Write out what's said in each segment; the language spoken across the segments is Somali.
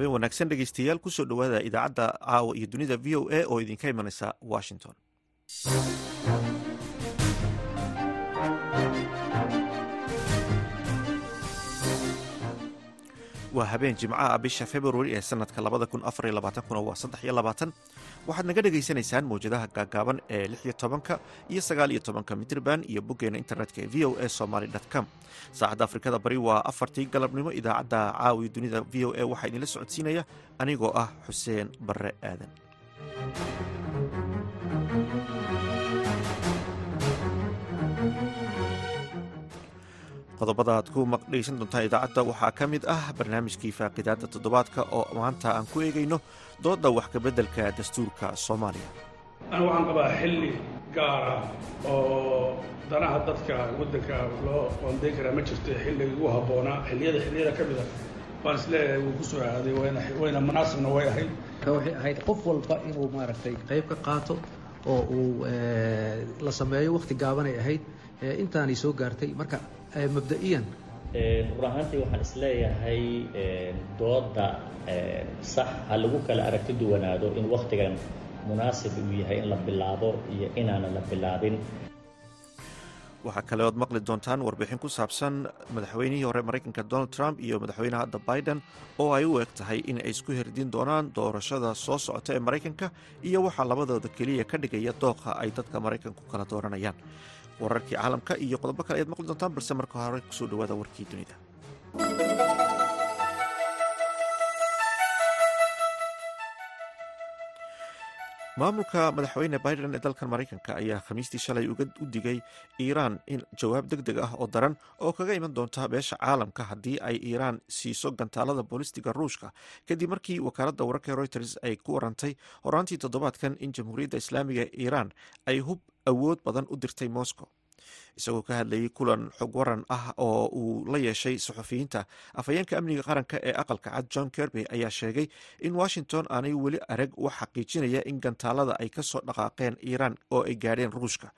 habeen wanaagsan dhegeystayaal ku soo dhowaada idaacadda caawa iyo dunida v o a oo idinka imanaysa washington waa habeen jimcaha bisha februari ee sanadka waa waxaad naga dhagaysanaysaan mawjadaha gaagaaban ee iyo mitrban iyo boggeena internetka ee v o a somaly com. Saacadda afrikada bari waa afartii galabnimo idaacadda caawiyo dunida v o a waxaa idinla socodsiinaya anigoo ah xuseen barre aadan qodobada aad ku dhegeysan doontaan idaacadda waxaa ka mid ah barnaamijkii faaqidaada toddobaadka oo maanta aan ku eegayno dooda wax kabeddelka dastuurka soomaaliya. Anu waxaan qabaa xilli gaar ah oo danaha dadka waddanka loo qoondayn karaa ma jirto xilligii ugu habboonaa. Xilliyada xilliyada ka mida waan is leeyahay wuu ku soo aaday wayna munaasibna way ahayd. Waxay ahayd qof walba inuu maaragtay qayb ka qaato oo uu la sameeyo wakhti gaabanay ahayd intaanay soo gaartay. Marka mabda'iyan. Run ahaantii waxaan is leeyahay dooda sax ha lagu kala aragti duwanaado in wakhtigan munaasib uu yahay in la bilaabo iyo inaanan la bilaabin waxaa kale ood maqli doontaan warbixin ku saabsan madaxweynihii hore maraykanka donald trump iyo madaxweynaha hadda biden oo ay u eg tahay in ay isku herdin doonaan doorashada soo socota ee maraykanka iyo waxaa labadooda keliya ka dhigaya dooqa ay dadka maraykanku kala dooranayaan. Wararkii caalamka iyo qodobo kale ayaad maqli doontaan balse marka hore ku soo dhawaada warkii dunida maamulka madaxweyne biden ee dalkan maraykanka ayaa khamiistii shalay u digay iiraan in jawaab deg deg ah oo daran oo kaga iman doonta beesha caalamka haddii ay iiraan siiso gantaalada boolistiga ruushka. Kadib markii wakaaladda wararka reuters ay ku warantay horaantii toddobaadkan in jamhuuriyadda islaamiga iiraan ay hub awood badan u dirtay moscow isagoo ka hadlayay kulan xog waran ah oo uu la yeeshay saxufiyiinta afhayeenka amniga qaranka ee aqalka cad john kerby ayaa sheegay in washington aanay weli arag wax xaqiijinaya in gantaalada ay ka soo dhaqaaqeen iiraan oo ay gaadheen ruushka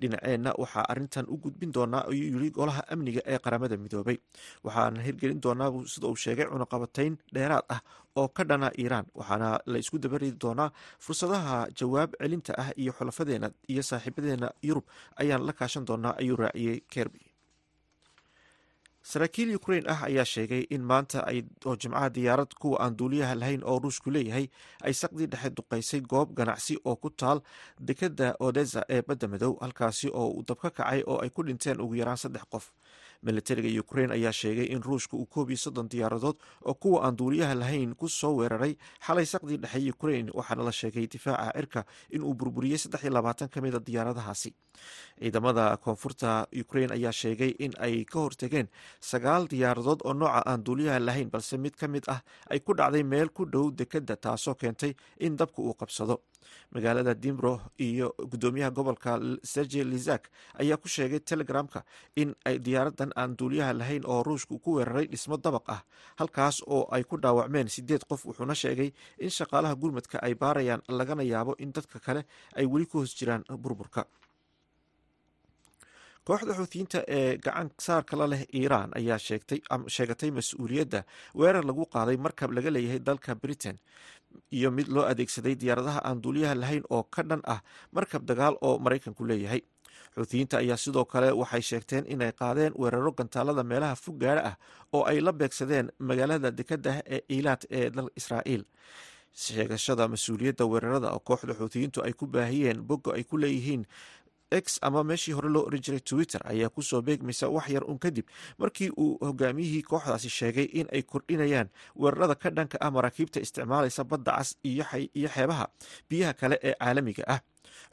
dhinaceenna waxaa arintan u gudbin doonaa ayuu yiri golaha amniga ee qaramada midoobay. Waxaana hirgelin doonaa sida uu sheegay cunaqabatayn dheeraad ah oo ka dhana iiraan waxaana la isku dabaridi doonaa fursadaha jawaab celinta ah iyo xulafadeena iyo saaxiibadeena yurub ayaan la kaashan doonaa ayuu raaciyey kerby saraakiil ukrain ah ayaa sheegay in maanta oo jimcaha diyaarad kuwa aan duuliyaha lahayn oo ruushku leeyahay ay saqdii dhexe duqaysay goob ganacsi oo ku taal dekadda odesa ee badda madow halkaasi oo uu dab ka kacay oo ay ku dhinteen ugu yaraan saddex qof militariga ukrain ayaa sheegay in ruushka uu koob iyo soddon diyaaradood oo kuwa aan duuliyaha lahayn ku soo weeraray xalay saqdii dhexe ukrain waxaana la sheegay difaaca cirka inuu burburiyey saddex iyo labaatan ka mida diyaaradahaasi. Ciidamada koonfurta ukrain ayaa sheegay in ay ka hortegeen sagaal diyaaradood oo nooca aan duuliyaha lahayn balse mid ka mid ah ay ku dhacday meel ku dhow dekadda taasoo keentay in dabka uu qabsado magaalada dimbro iyo gudoomiyaha gobolka serge lizak ayaa ku sheegay telegramka in ay diyaaradan aan duuliyaha lahayn oo ruushku ku weeraray dhismo dabaq ah halkaas oo ay ku dhaawacmeen sideed qof wuxuuna sheegay in shaqaalaha gurmadka ay baarayaan lagana yaabo in dadka kale ay weli ku hoos jiraan burburka. Kooxda xuutiyiinta ee gacan saarka la leh iiraan ayaa sheegatay mas'uuliyadda weerar lagu qaaday markab laga leeyahay dalka britain iyo mid loo adeegsaday diyaaradaha aan duuliyaha lahayn oo ka dhan ah markab dagaal oo maraykanku leeyahay. Xuutiyiinta ayaa sidoo kale waxay sheegteen inay qaadeen weeraro gantaalada meelaha fog gaara ah oo ay la beegsadeen magaalada dekadda ee iilaad ee dal israa'iil. Sheegashada mas'uuliyadda weerarada oo kooxda xuutiyiintu ay ku baahiyeen bogga ay ku leeyihiin x ama meeshii hore loo oran jiray twitter ayaa ku soo beegmaysa wax yar un kadib markii uu hogaamiyihii kooxdaasi sheegay in ay kordhinayaan weerarada ka dhanka ah maraakiibta isticmaalaysa badda cas iyo xeebaha biyaha kale ee caalamiga ah.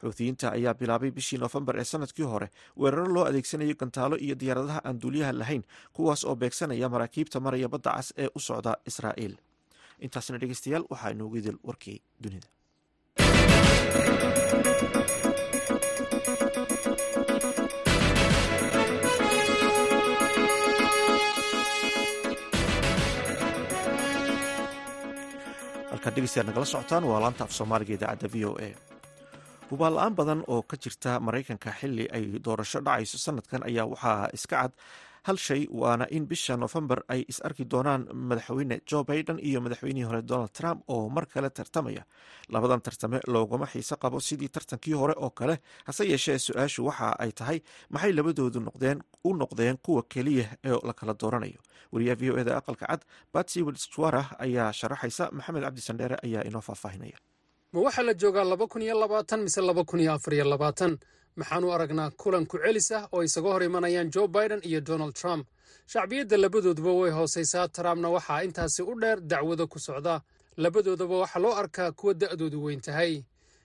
Xuutiyiinta ayaa bilaabay bishii noofembar ee sannadkii hore weeraro loo adeegsanayo gantaalo iyo diyaaradaha aan duuliyaha lahayn kuwaas oo beegsanaya maraakiibta maraya badda cas ee u socda israa'iil. Intaasna dhegeystayaal waxaa inoogu idil warkii dunida halkaad dhegeystayaad nagala socotaan waa laanta af soomaaliga idaacadda v o a. Hubaal la'aan badan oo ka jirta maraykanka xili ay doorasho dhacayso sanadkan ayaa waxaa iska cad hal shay waana in bisha noofembar ay is arki doonaan madaxweyne joe biden iyo madaxweynihii hore donald trump oo mar kale tartamaya. Labadan tartame looguma xiise qabo sidii tartankii hore oo kale hase yeeshee su'aashu waxa ay tahay maxay labadoodu noqdeen u noqdeen kuwa keliya ee la kala dooranayo. Wariyaha v o eda aqalka cad batsy wilswara ayaa sharaxaysa maxamed cabdi sandheere ayaa inoo faahfaahinaya. Ma waxaa la joogaa laba kun iyo labaatan mise laba kun iyo afar iyo labaatan maxaanu aragnaa kulan ku celis ah oo isaga hor imanayaan joe biden iyo donald trump. Shacbiyadda labadooduba way hoosaysaa trumpna waxaa intaasi u dheer dacwado ku socda. Labadoodaba waxaa loo arkaa kuwa da'doodu weyn tahay.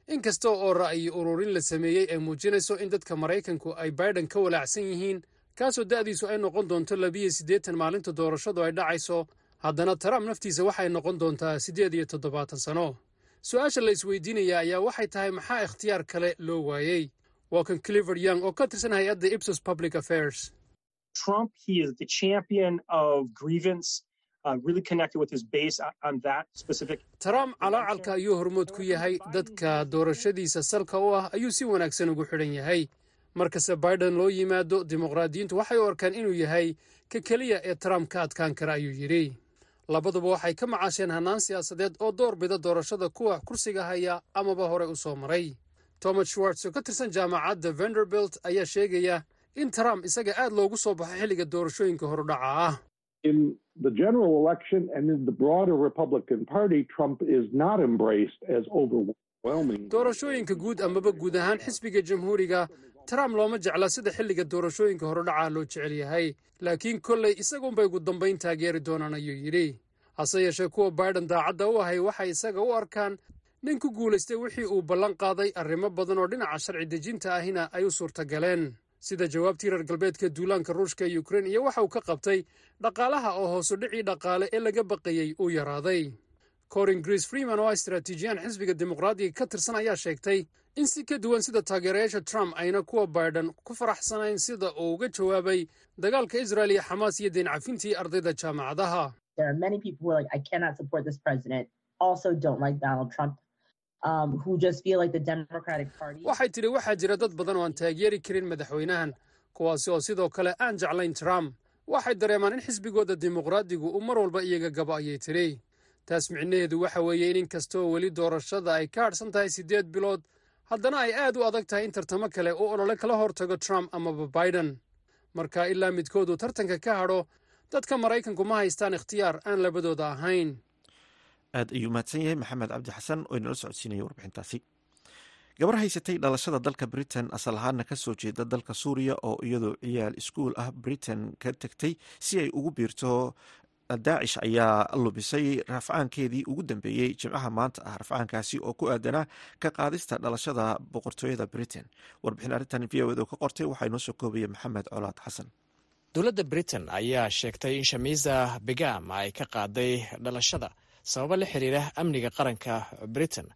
Inkasta oo ra'yi ururin la sameeyey ay muujinayso in dadka maraykanku ay biden ka walaacsan yihiin kaasoo da'diisu ay noqon doonto labiyo siddeetan maalinta doorashadu ay dhacayso haddana trump naftiisa waxay noqon doontaa siddeed iyo toddobaatan sano. Su'aasha la isweydiinaya ayaa waxay tahay maxaa ikhtiyaar kale loo waayey waa kan clifford young. Oo ka tirsan hay'adda ipsos public affairs. Trump, he is the champion of grievance, uh, really connected with his base on that specific. trump calaacalka ayuu hormood ku yahay dadka doorashadiisa. Salka u ah ayuu si wanaagsan ugu xidhan yahay. Markasta biden loo yimaado dimuqraadiyiintu waxay u arkaan inuu yahay ka keliya ee trump ka adkaan kara ayuu yidhi. Labaduba waxay ka macaasheen hannaan siyaasadeed oo door bida doorashada kuwa kursiga haya amaba hore u soo maray thomas schwartz oo ka tirsan jaamacadda vanderbilt ayaa sheegaya in trump isaga aad loogu soo baxo xilliga doorashooyinka horudhaca ah in the general election and in the broader Republican Party, Trump is not embraced as overwhelming. doorashooyinka guud amaba guud ahaan xisbiga jamhuuriga trump looma jecla sida xilliga doorashooyinka horudhaca loo jecel yahay. Laakiin kolley isagunbay ugu dambayn taageeri doonaan ayuu yidhi. Hase yeeshee kuwa biden daacadda u ahay waxay isaga u arkaan nin ku guulaystay wixii uu ballan qaaday arrimo badan oo dhinaca sharci dejinta ahina ay u suurtagaleen sida jawaabtii reer galbeedka duulaanka ruushka ee ukrein iyo waxa uu ka qabtay dhaqaalaha oo hoosu dhicii dhaqaale ee laga baqayey uu yaraaday. Corin greece freeman oo ah istaraatiijiyaan xisbiga dimuqraadiga ka tirsan ayaa sheegtay in si ka duwan sida taageerayaasha trump ayna kuwa biden ku faraxsanayn sida uu uga jawaabay dagaalka israel iyo xamaas iyo deen cafintii ardayda jaamacadaha waxay tidhi waxaa jira dad badan oo aan taageeri karin madaxweynahan kuwaasi oo sidoo kale aan jeclayn trump. Waxay dareemaan in xisbigooda dimuqraadigu uu mar walba iyaga gabo ayay tidhi. Taas micnaheedu waxa weeye in inkastoo weli doorashada ay ka hadhsan tahay siddeed bilood haddana ay aad u adag tahay in tartamo kale uu olole kala hortago trump amaba biden. Marka ilaa midkoodu tartanka ka hadho dadka maraykanku ma haystaan ikhtiyaar aan labadooda ahayn aad ayuu mahadsan yahay maxamed cabdi xasan oo inala socodsiinaya warbixintaasi. Gabar haysatay dhalashada dalka britain asal ahaana ka soo jeeda dalka suuriya oo iyadoo ciyaal iskuul ah britain ka tegtay si ay ugu biirto daacish ayaa lubisay rafcaankeedii ugu dambeeyey jimcaha maanta ah rafcaankaasi oo ku aadanaa ka qaadista dhalashada boqortooyada britain. Warbixin arrintan v o ed oo ka qortay waxaa inoo soo koobaya maxamed colaad xasan. Dowladda britain ayaa sheegtay in shamiisa begam ay ka qaaday dhalashada sababo la xiriira amniga qaranka britain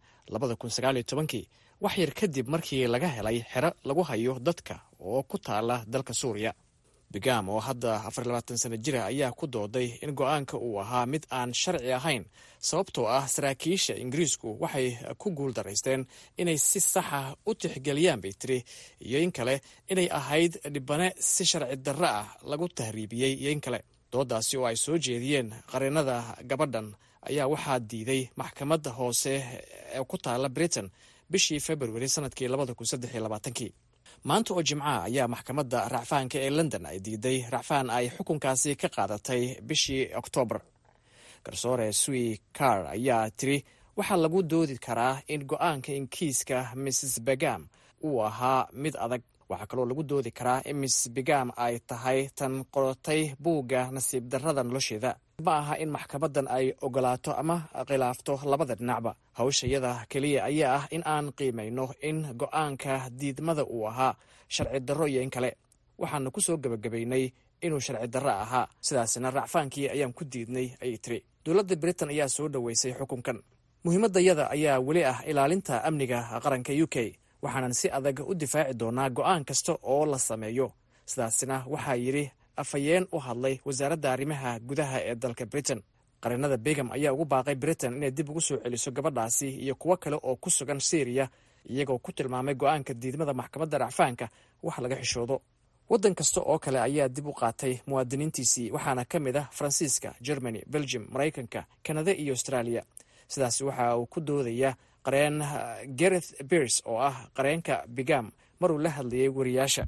wax yar kadib markii laga helay xero lagu hayo dadka oo ku taala dalka suuriya. Begam oo hadda sano jira ayaa ku dooday in go'aanka uu ahaa mid aan sharci ahayn sababtoo ah saraakiisha ingiriisku waxay ku guul daraysteen inay si saxa u tixgeliyaan bay tiri iyo in kale inay ahayd dhibane si sharci darro ah lagu tahriibiyey iyo in kale. Doodaasi oo ay soo jeediyeen qareenada gabadhan ayaa waxaa diiday maxkamadda hoose ee ku taala britain bishii februari sannadkii maanta oo jimcaha ayaa maxkamadda racfaanka ee london ay diiday racfaan ay xukunkaasi ka qaadatay bishii oktoobar garsoore sui car ayaa tiri waxaa lagu doodi karaa in go'aanka inkiiska mrs begam uu ahaa mid adag waxaa kaloo lagu doodi karaa in miss begam ay tahay tan qorotay buugga nasiib darrada nolosheeda. Ma aha in maxkamaddan ay ogolaato ama khilaafto labada dhinacba. Hawshayada keliya ayaa ah in aan qiimayno in go'aanka diidmada uu ahaa sharci darro iyo in kale. Waxaana ku soo gebagabaynay inuu sharci darro ahaa. Sidaasina racfaankii ayaan ku diidnay ayay tiri dowladda britain ayaa soo dhoweysay xukunkan. Muhiimaddayada ayaa weli ah ilaalinta amniga qaranka u k waxaanan si adag u difaaci doonaa go'aan kasta oo la sameeyo. Sidaasina waxaa yidhi afhayeen u hadlay wasaaradda arrimaha gudaha ee dalka britain. Qareenada begam ayaa ugu baaqay britain inay dib ugu soo celiso gabadhaasi iyo kuwo kale oo ku sugan syriya iyagoo ku tilmaamay go'aanka diidmada maxkamadda racfaanka wax laga xishoodo. Waddan kasta oo kale ayaa dib u qaatay muwaadiniintiisii waxaana ka mid ah faransiiska germany belgium maraykanka kanada iyo australia. Sidaas waxa uu ku doodaya qareen gareth birs oo ah qareenka bigam maruu la hadlayay wariyaasha.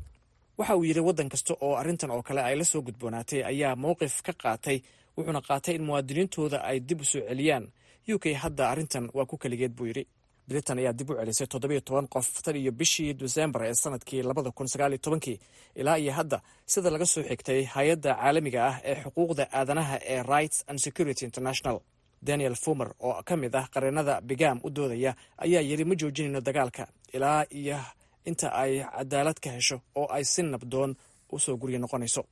Waxa uu yidhi waddan kasta oo arrintan oo kale ay la soo gudboonaatay ayaa mowqif ka qaatay wuxuuna qaatay in muwaadiniintooda ay dib u soo celiyaan. U k hadda arrintan waa ku keligeed buu yidhi. Britain ayaa dib u celisay toddobiyo toban qof tan iyo bishii desembar ee sannadkii labada kun sagaaliyo tobankii. Ilaa iyo hadda sida laga soo xigtay hay'adda caalamiga ah ee xuquuqda aadanaha ee rights and security international daniel fumer oo ka mid ah qareenada bigam u doodaya ayaa yidhi ma joojinayno dagaalka ilaa iyo inta ay cadaalad ka hesho oo ay si nabdoon u soo guryo noqonayso.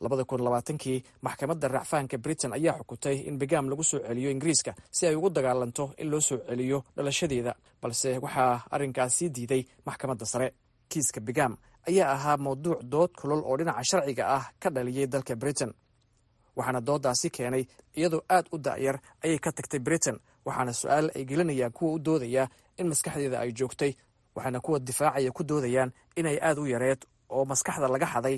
Labada kun labaatankii maxkamadda racfaanka britain ayaa xukutay in bigam lagu soo celiyo ingiriiska si ay ugu dagaalanto in loo soo celiyo dhalashadeeda balse waxaa arrinkaas sii diiday maxkamadda sare. Kiiska bigam ayaa ahaa mawduuc dood kulol oo dhinaca sharciga ah ka dhaliyey dalka britain waxaana doodaasi keenay iyadoo aad u da'yar ayay ka tagtay britain waxaana su'aal ay gelinayaan kuwa u doodaya in maskaxdeeda ay joogtay waxaana kuwa difaacaya ku doodayaan inay aad u yareed oo maskaxda laga xaday.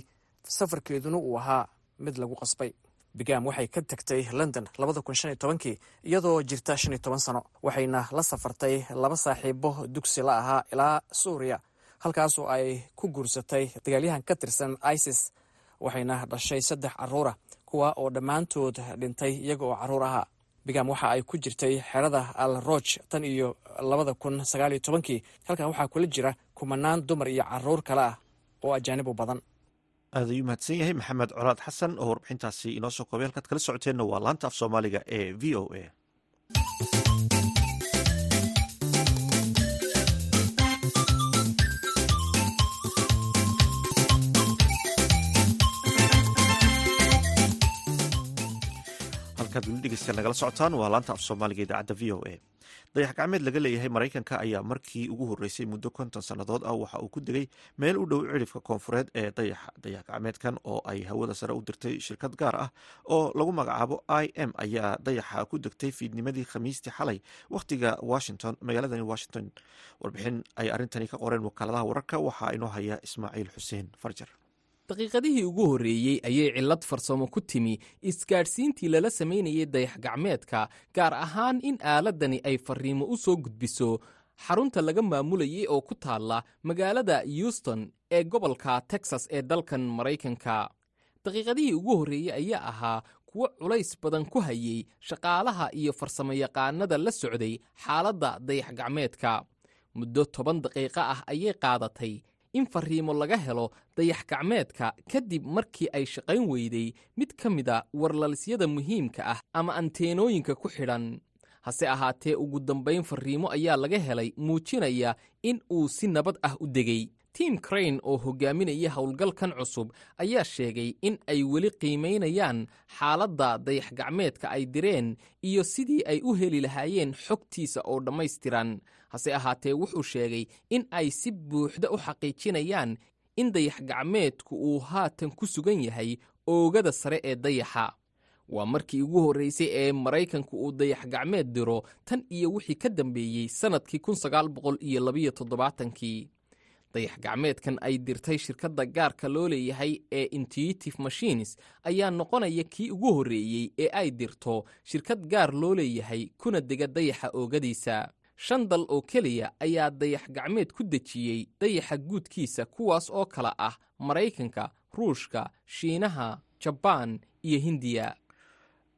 Safarkeeduna uu ahaa mid lagu qasbay. Bigam waxay ka tagtay london labada kun shan iyo tobankii iyadoo jirta shan iyo toban sano waxayna la safartay laba saaxiibo dugsi la ahaa ilaa suuriya halkaasoo ay ku guursatay dagaalyahan ka tirsan isis waxayna dhashay saddex caruura kuwa oo dhammaantood dhintay iyaga oo carruur ahaa. Bigam waxa ay ku jirtay xerada al roch tan iyo labada kun sagaal iyo tobankii halkan waxaa kula jira kumanaan dumar iyo carruur kale ah oo ajaanibu badan. Aad ayuu mahadsan yahay maxamed colaad xasan oo warbixintaasi inoo soo koobay halkaad kala socoteenna waa laanta af soomaaliga ee v o a halkaad weli nagala socotaan waa laanta af soomaaliga idaacadda v o a. Dayax gacmeed laga leeyahay maraykanka ayaa markii ugu horreysay muddo konton sannadood ah waxa uu ku degay meel u dhow cidhifka koonfureed ee dayaxa dayax gacmeedkan oo ay hawada sare u dirtay shirkad gaar ah oo lagu magacaabo i m ayaa dayaxa ku degtay fiidnimadii khamiistii xalay wakhtiga washington magaaladani washington. Warbixin ay arrintani ka qoreen wakaaladaha wararka waxaa inoo haya ismaaciil xuseen farjar daqiiqadihii ugu horreeyey ayay cillad farsamo ku timi. Isgaadhsiintii lala samaynayay dayax gacmeedka gaar ahaan in aaladani ay farriimo u soo gudbiso. Xarunta laga maamulayay oo ku taalla magaalada euston ee gobolka texas ee dalkan maraykanka. Daqiiqadihii ugu horreeyey ayaa ahaa kuwo culays badan ku hayay shaqaalaha iyo farsamoyaqaanada la socday xaaladda dayax gacmeedka. Muddo toban daqiiqo ah ayay qaadatay in farriimo laga helo dayax gacmeedka kadib markii ay shaqayn weyday mid ka mida warlalisyada muhiimka ah ama anteenooyinka ku xidhan. Hase ahaatee ugu dambayn farriimo ayaa laga helay muujinaya in uu si nabad ah u degay. Tiim crane oo hogaaminaya howlgalkan cusub ayaa sheegay in ay weli qiimaynayaan xaaladda dayax gacmeedka ay direen iyo sidii ay u heli lahaayeen xogtiisa oo dhammaystiran hase ahaatee wuxuu sheegay in ay si buuxda u xaqiijinayaan in dayax gacmeedku uu haatan ku sugan yahay oogada sare ee dayaxa. Waa markii ugu horreysay ee maraykanku uu dayax gacmeed diro tan iyo wixii ka dambeeyey sannadkii toddobaatankii dayax gacmeedkan ay dirtay shirkadda gaarka loo leeyahay ee intuitive machines ayaa noqonaya kii ugu horreeyey ee ay dirto shirkad gaar loo leeyahay kuna dega dayaxa oogadiisa shan dal oo keliya ayaa dayax gacmeed ku dejiyey dayaxa guudkiisa kuwaas oo kale ah maraykanka ruushka shiinaha jabaan iyo hindiya.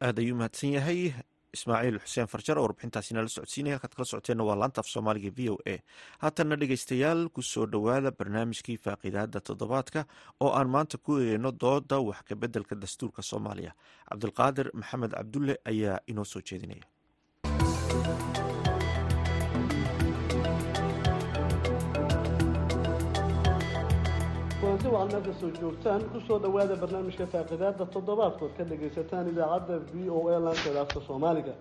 Aad ayuu mahadsan yahay. Ismaaciil xuseen farjar oo warbixintaasi nala socodsiinaya. Halkaad kala socoteenna waa laanta af soomaaliga v o a. Haatanna dhegeystayaal ku soo dhowaada barnaamijkii faaqiidaada toddobaadka oo aan maanta ku eegeyno dooda wax kabeddelka dastuurka soomaaliya. Cabdulqaadir maxamed cabdulle ayaa inoo soo jeedinaya meelka soo joogtaan ku soo dhowaada barnaamijka faaqidaada toddobaadkood ka dhagaysataan idaacadda v o a laanteeda afka soomaaliga.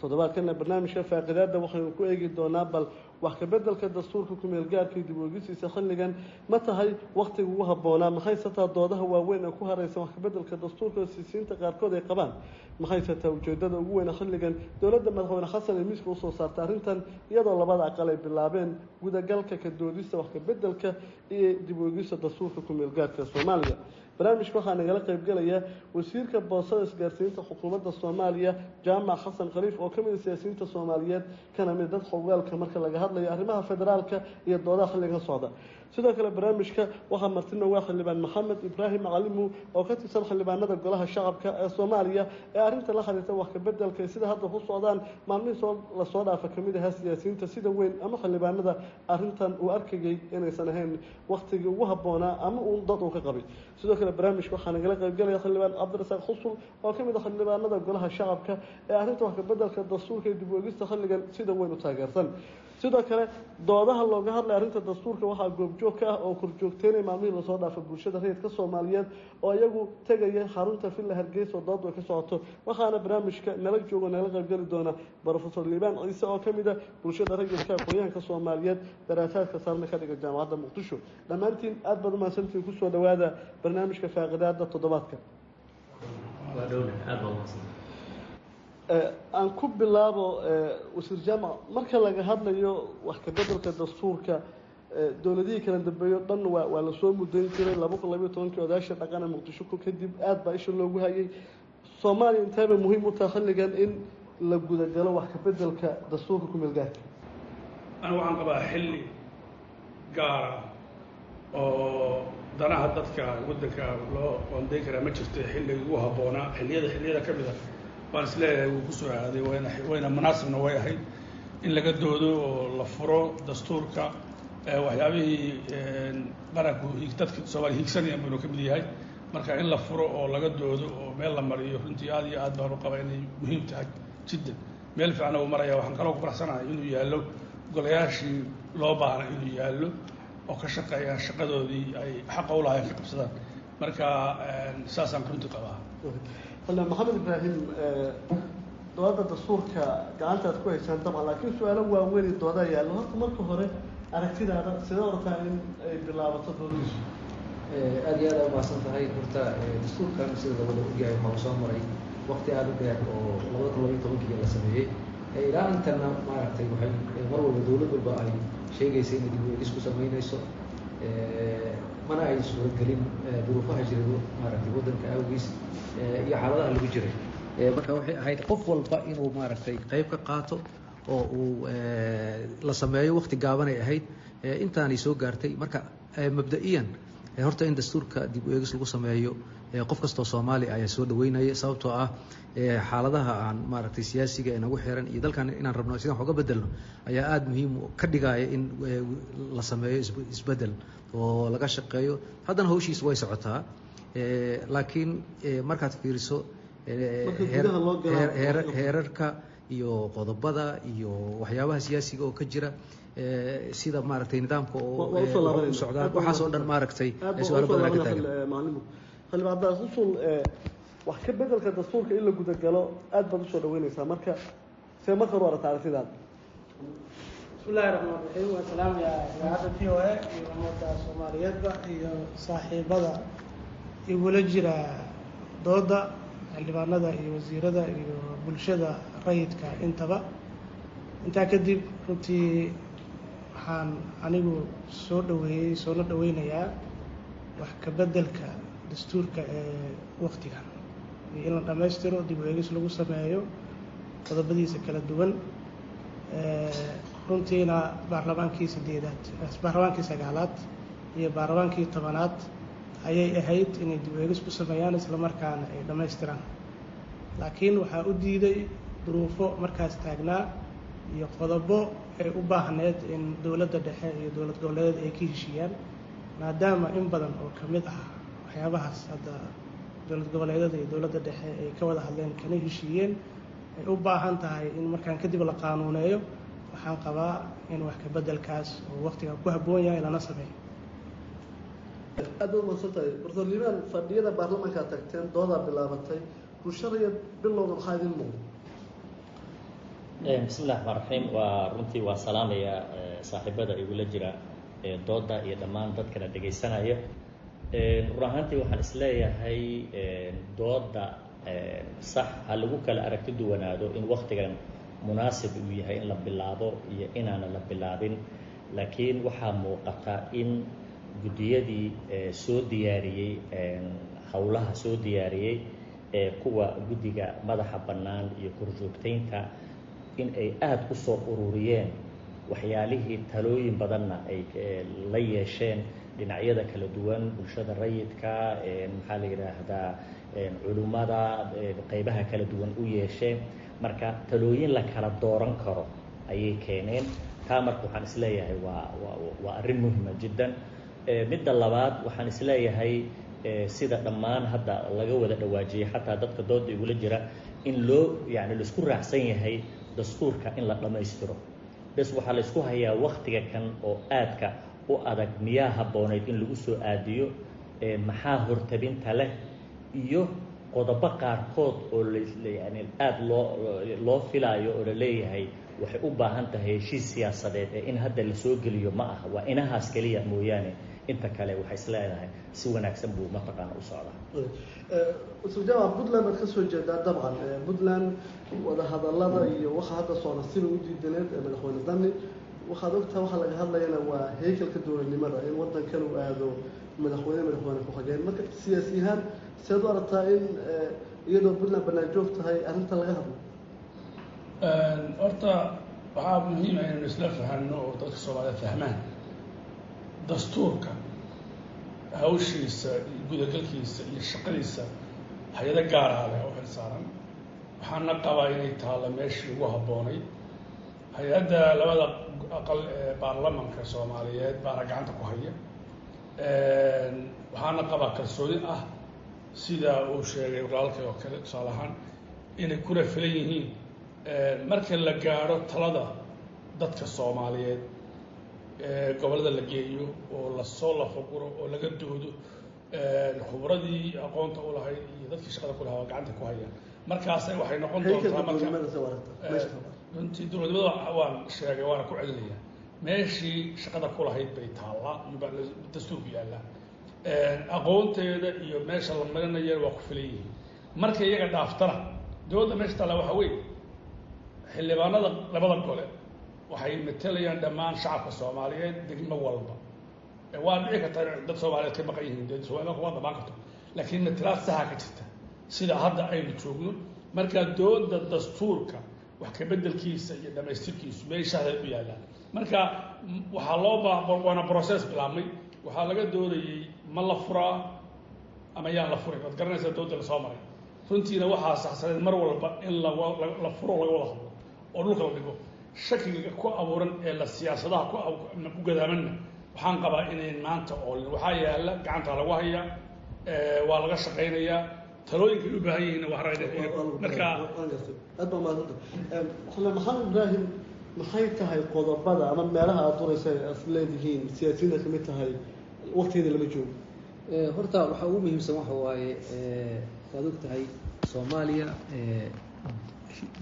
Toddobaadkana barnaamijka faaqidaada waxaynu ku eegi doonaa bal wax kabeddelka dastuurka kumeelgaarka iyo dib ueegisiisa xilligan ma tahay wakhtiga ugu habboonaa. Maxayse taa doodaha waaweyn ee ku haraysan wax kabeddelka dastuurka siisiinta qaarkood ay qabaan? Maxayse taa ujeedada ugu weyna xilligan dowladda madaxweyne xasan ee miiska u soo saarta arrintan iyadoo labada aqal ay bilaabeen gudagalka ka doodista wax kabeddelka iyo dib ueegista dastuurka kumeelgaarka soomaaliya barnaamijka waxaa nagala qaybgelaya wasiirka boosada isgaarsiinta xukuumadda soomaaliya jaamac xasan khaliif oo ka mid a siyaasiyiinta soomaaliyeed kana mid dad xogaalka marka laga hadlayo arrimaha federaalka iyo doodaha xilligan socda sidoo kale barnaamijka waxaa martina waa xildhibaan maxamed ibraahim calimu oo ka tirsan xildhibaanada golaha shacabka ee soomaaliya ee arrinta la xiriirta wax kabeddelka sida hadda ku socdaan. Maalmihii soo la soo dhaafa ka mid ahaa siyaasiyiinta sida weyn ama xildhibaanada arrintan uu arkayay inaysan ahayn waktigii ugu habboonaa ama uun dad uu ka qabay. Sidoo kale barnaamijka waxaa nagala qaybgelaya xildhibaan cabdirasaaq xusul oo ka mid a xildhibaanada golaha shacabka ee arrinta wax kabeddelka dastuurka iyo dib uegista xilligan sida weyn u taageersan sidoo kale doodaha looga hadlay arrinta dastuurka waxaa goobjoog ka ah oo korjoogteynaya maalmihii la soo dhaafa bulshada rayidka soomaaliyeed oo iyagu tegaya xarunta villa hargeysa oo doodu ay ka socoto. Waxaana barnaamijka nala joogo nagala qaybgeli doona brofesor liibaan ciise oo ka mid a bulshada rayidka aqoonyahanka soomaaliyeed. Daraasaadka saarna ka dhiga jaamacadda muqdisho. Dhammaantiin aada baad umahadsantiin ku soo dhawaada barnaamijka faaqidaada toddobaadka aan ku bilaabo wasiir jaamac marka laga hadlayo wax kabeddelka dastuurka dowladihii kala dambeeyo dhan waa waa la soo mudayn jiray. Laba kun labayo tobankii odaasha dhaqana muqdisho ku kadib aada baa isha loogu hayay. Soomaaliya inteebay muhiim u tahay xilligan in la gudagalo wax kabeddelka dastuurka kumeelgaarka anigu waxaan qabaa xilli gaara oo danaha dadka waddanka loo qoondayn karaa ma jirto xilligii ugu habboonaa. Xilliyada xilliyada ka mid a waan is leeyahay wuu ku soo aaday wayna munaasibna way ahayd in laga doodo oo la furo dastuurka waxyaabihii qaranku dadka soomaaliya higsanayaan buunu ka mid yahay. Marka in la furo oo laga doodo oo meel la mariyo runtii aad iyo aad baan u qaba inay muhiim tahay jiddan. Meel fiican uu maraya waxaan kaloo ku faraxsanahay inuu yaallo golayaashii loo baahna inuu yaallo oo ka shaqeeyaan shaqadoodii ay xaqa u lahayn ka qabsadaan. Marka saasaan runtii qabaa xildhibaan maxamed ibraahim dooda dastuurka gacantaad ku haysaan dabcan laakiin su'aalo waaweyn iyo doodaa yaallo. Horta marka hore aragtidaada sidee ortaa in ay bilaabato doodadiisu aada iyo aada umahadsan tahay. Horta dastuurkan sida labada ogyahay waxaa soo maray wakti aada u dheer oo labada kun labaiyo tobankii la sameeyey. Ilaa intana maaragtay waxay mar walba dowlad walba ay sheegaysa inay dib u eegis ku samaynayso mana ay suuragelin duruufaha jiray maaragtay waddanka awgiis iyo xaaladaha lagu jiray. Marka waxay ahayd qof walba inuu maaragtay qayb ka qaato oo uu la sameeyo wakti gaabanay ahayd intaanay soo gaartay. Marka mabda-iyan horta in dastuurka dib u eegis lagu sameeyo qof kastoo soomaali ayaa soo dhaweynaya sababtoo ah xaaladaha aan maaragtay siyaasiga ee nagu xiran iyo dalkan inaan rabno sidaan wax bedelno ayaa aada muhiim ka dhigaya in la sameeyo isbeddel oo laga shaqeeyo. Haddana hawshiis way socotaa laakiin markaad fiiriso heerarka iyo qodobada iyo waxyaabaha siyaasiga oo ka jira sida maaragtay nidaamka oo u socdaan waxaas oo dhan maaragtay su'aalo badan ka taagan xildhibaan cabdiraas usul wax ka bedelka dastuurka in la gudagalo aada baad u soo dhaweyneysaa marka see marka hore aragta aragtidaada bismillahi raxmaan raxiim waan salaamayaa idaacadda v o a iyo ummadda soomaaliyeedba iyo saaxiibada igula jira dooda xildhibaanada iyo wasiirada iyo bulshada rayidka intaba. Intaa kadib runtii waxaan anigu soo dhaweeyey soona dhaweynayaa wax ka beddelka dastuurka ee waktigan iyo in la dhammaystiro dib u eegis lagu sameeyo qodobadiisa kala duwan runtiina baarlamaankii sideedaad baarlamaankii sagaalaad iyo baarlamaankii tobanaad ayay ahayd inay dib u eegis ku sameeyaan islamarkaana ay dhammaystiraan. Laakiin waxaa u diiday duruufo markaas taagnaa iyo qodobo ay u baahneed in dowladda dhexe iyo dowlad goboleedeed ay ka heshiiyaan maadaama in badan oo ka mid ah waxyaabahaas hadda dowlad goboleedyada iyo dowladda dhexe ay ka wada hadleen kana heshiiyeen ay u baahan tahay in markaan kadib la qaanuuneeyo waxaan qabaa in wax ka beddelkaas oo waktigan ku habboon yahay lana sameeyo. Aad baad umadsan tahay bartor liibaan fadhiyada baarlamaankaa tagteen doodaa bilaabatay. Bulshadaya bilowda maxaa idin muuqda bismillahi raxmaan raxiim waa runtii waa salaamaya saaxiibada igula jira dooda iyo dhammaan dadkana dhegaysanaya run ahaantii waxaan is leeyahay dooda sax ha lagu kala aragti duwanaado in waktigan munaasib uu yahay in la bilaabo iyo inaana la bilaabin. Laakiin waxaa muuqata in guddiyadii soo diyaariyey howlaha soo diyaariyey ee kuwa guddiga madaxa bannaan iyo korjoogtaynta in ay aada u soo ururiyeen waxyaalihii talooyin badanna ay la yeesheen dhinacyada kala duwan bulshada rayidka maxaa la yidhaahdaa culimmada qeybaha kala duwan u yeesheen marka talooyin la kala dooran karo ayay keeneen. Taa marka waxaan is leeyahay waa waa arrin muhima jiddan. Midda labaad waxaan is leeyahay sida dhammaan hadda laga wada dhawaajiyey xataa dadka dooda igula jira in loo yani la isku raacsan yahay dastuurka in la dhammaystiro. Bes waxaa laysku hayaa waktiga kan oo aadka u adag miyaa habbooneyd in lagu soo aadiyo maxaa hortabinta leh iyo qodobo qaarkood oo yani aada loo loo filaayo oo la leeyahay waxay u baahan tahay heshiis siyaasadeed ee in hadda la soo geliyo ma aha. Waa inahaas keliya mooyaane inta kale waxay isleedahay si wanaagsan buu mataqaana u socdaa. Usuljama puntland baad ka soo jeedaa dabcan. Puntland wadahadalada iyo waxa hadda socda sida u diidaneed ee madaxweyne dani waxaad ogtaha waxa laga hadlayana waa heykalka dowladnimada in wadankan uu aado madaxweyne madaxweyne ku-xigeen marka siyaasi ahaan seed u aragtaa in iyadoo puntland banaan joog tahay arrinta laga hadlo. Horta waxaa muhiima inaynu isla fahano oo dadka soomaaliyed fahmaan dastuurka hawshiisa iyo gudagalkiisa iyo shaqadiisa hay'ado gaaraha leh oo xil saaran. Waxaana qabaa inay taalla meeshii ugu habboonay. Hay'adda labada aqal ee baarlamanka soomaaliyeed baana gacanta ku haya waxaana qabaa kalsooni ah sida uu sheegay walaalkay oo kale tusaale ahaan inay kuna filan yihiin. Marka la gaadho talada dadka soomaaliyeed gobollada la geeyo oo la soo lafaguro oo laga doodo khubradii aqoonta u lahayd iyo dadkii shaqada ku lahaa waa gacanta ku hayaan. Markaas waxay noqon doontaa dowladnimada waan sheegay waana ku celinaya meeshii shaqada ku lahayd bay taallaa dastuurku yaallaa aqoonteeda iyo meesha la marinaya waa ku filan yihiin. Marka iyaga dhaaftana dowladda meesha taalla waxaa weeye xildhibaanada labada gole waxay matelayaan dhammaan shacabka soomaaliyeed degmo walba. Waa dhici karta in dad soomaaliyeed ka maqan yihiin dee soomaalida kuma dhamaan karto. Laakiin matelaad saxa ka jirta sida hadda aynu joogno markaa dooda dastuurka wax ka bedelkiisa iyo dhamaystirkiisu meeshaaday u yaallaan marka waxaa loo baa waana process bilaabmay. Waxaa laga doodayey ma la furaa ama yaan la furin waad garanaysaa dooda la soo maray. Runtiina waxaa saxsaneed mar walba in la furo laga wada hadlo oo dhulka la dhigo. Shakiga ku abuuran ee la siyaasadaha ku gadaamanna waxaan qabaa inayn maanta oolin waxaa yaalla gacantaa lagu hayaa waa laga shaqaynayaa talooyinkay u baahan yihiin marka aad baa maadanta xule maxamed ibraahim maxay tahay qodobada ama meelaha aad duraysa as leedihiin siyaasiyiinta ka mid tahay waktigeeda lama joogo horta waxaa ugu muhiimsan waxa waaye waad og soomaaliya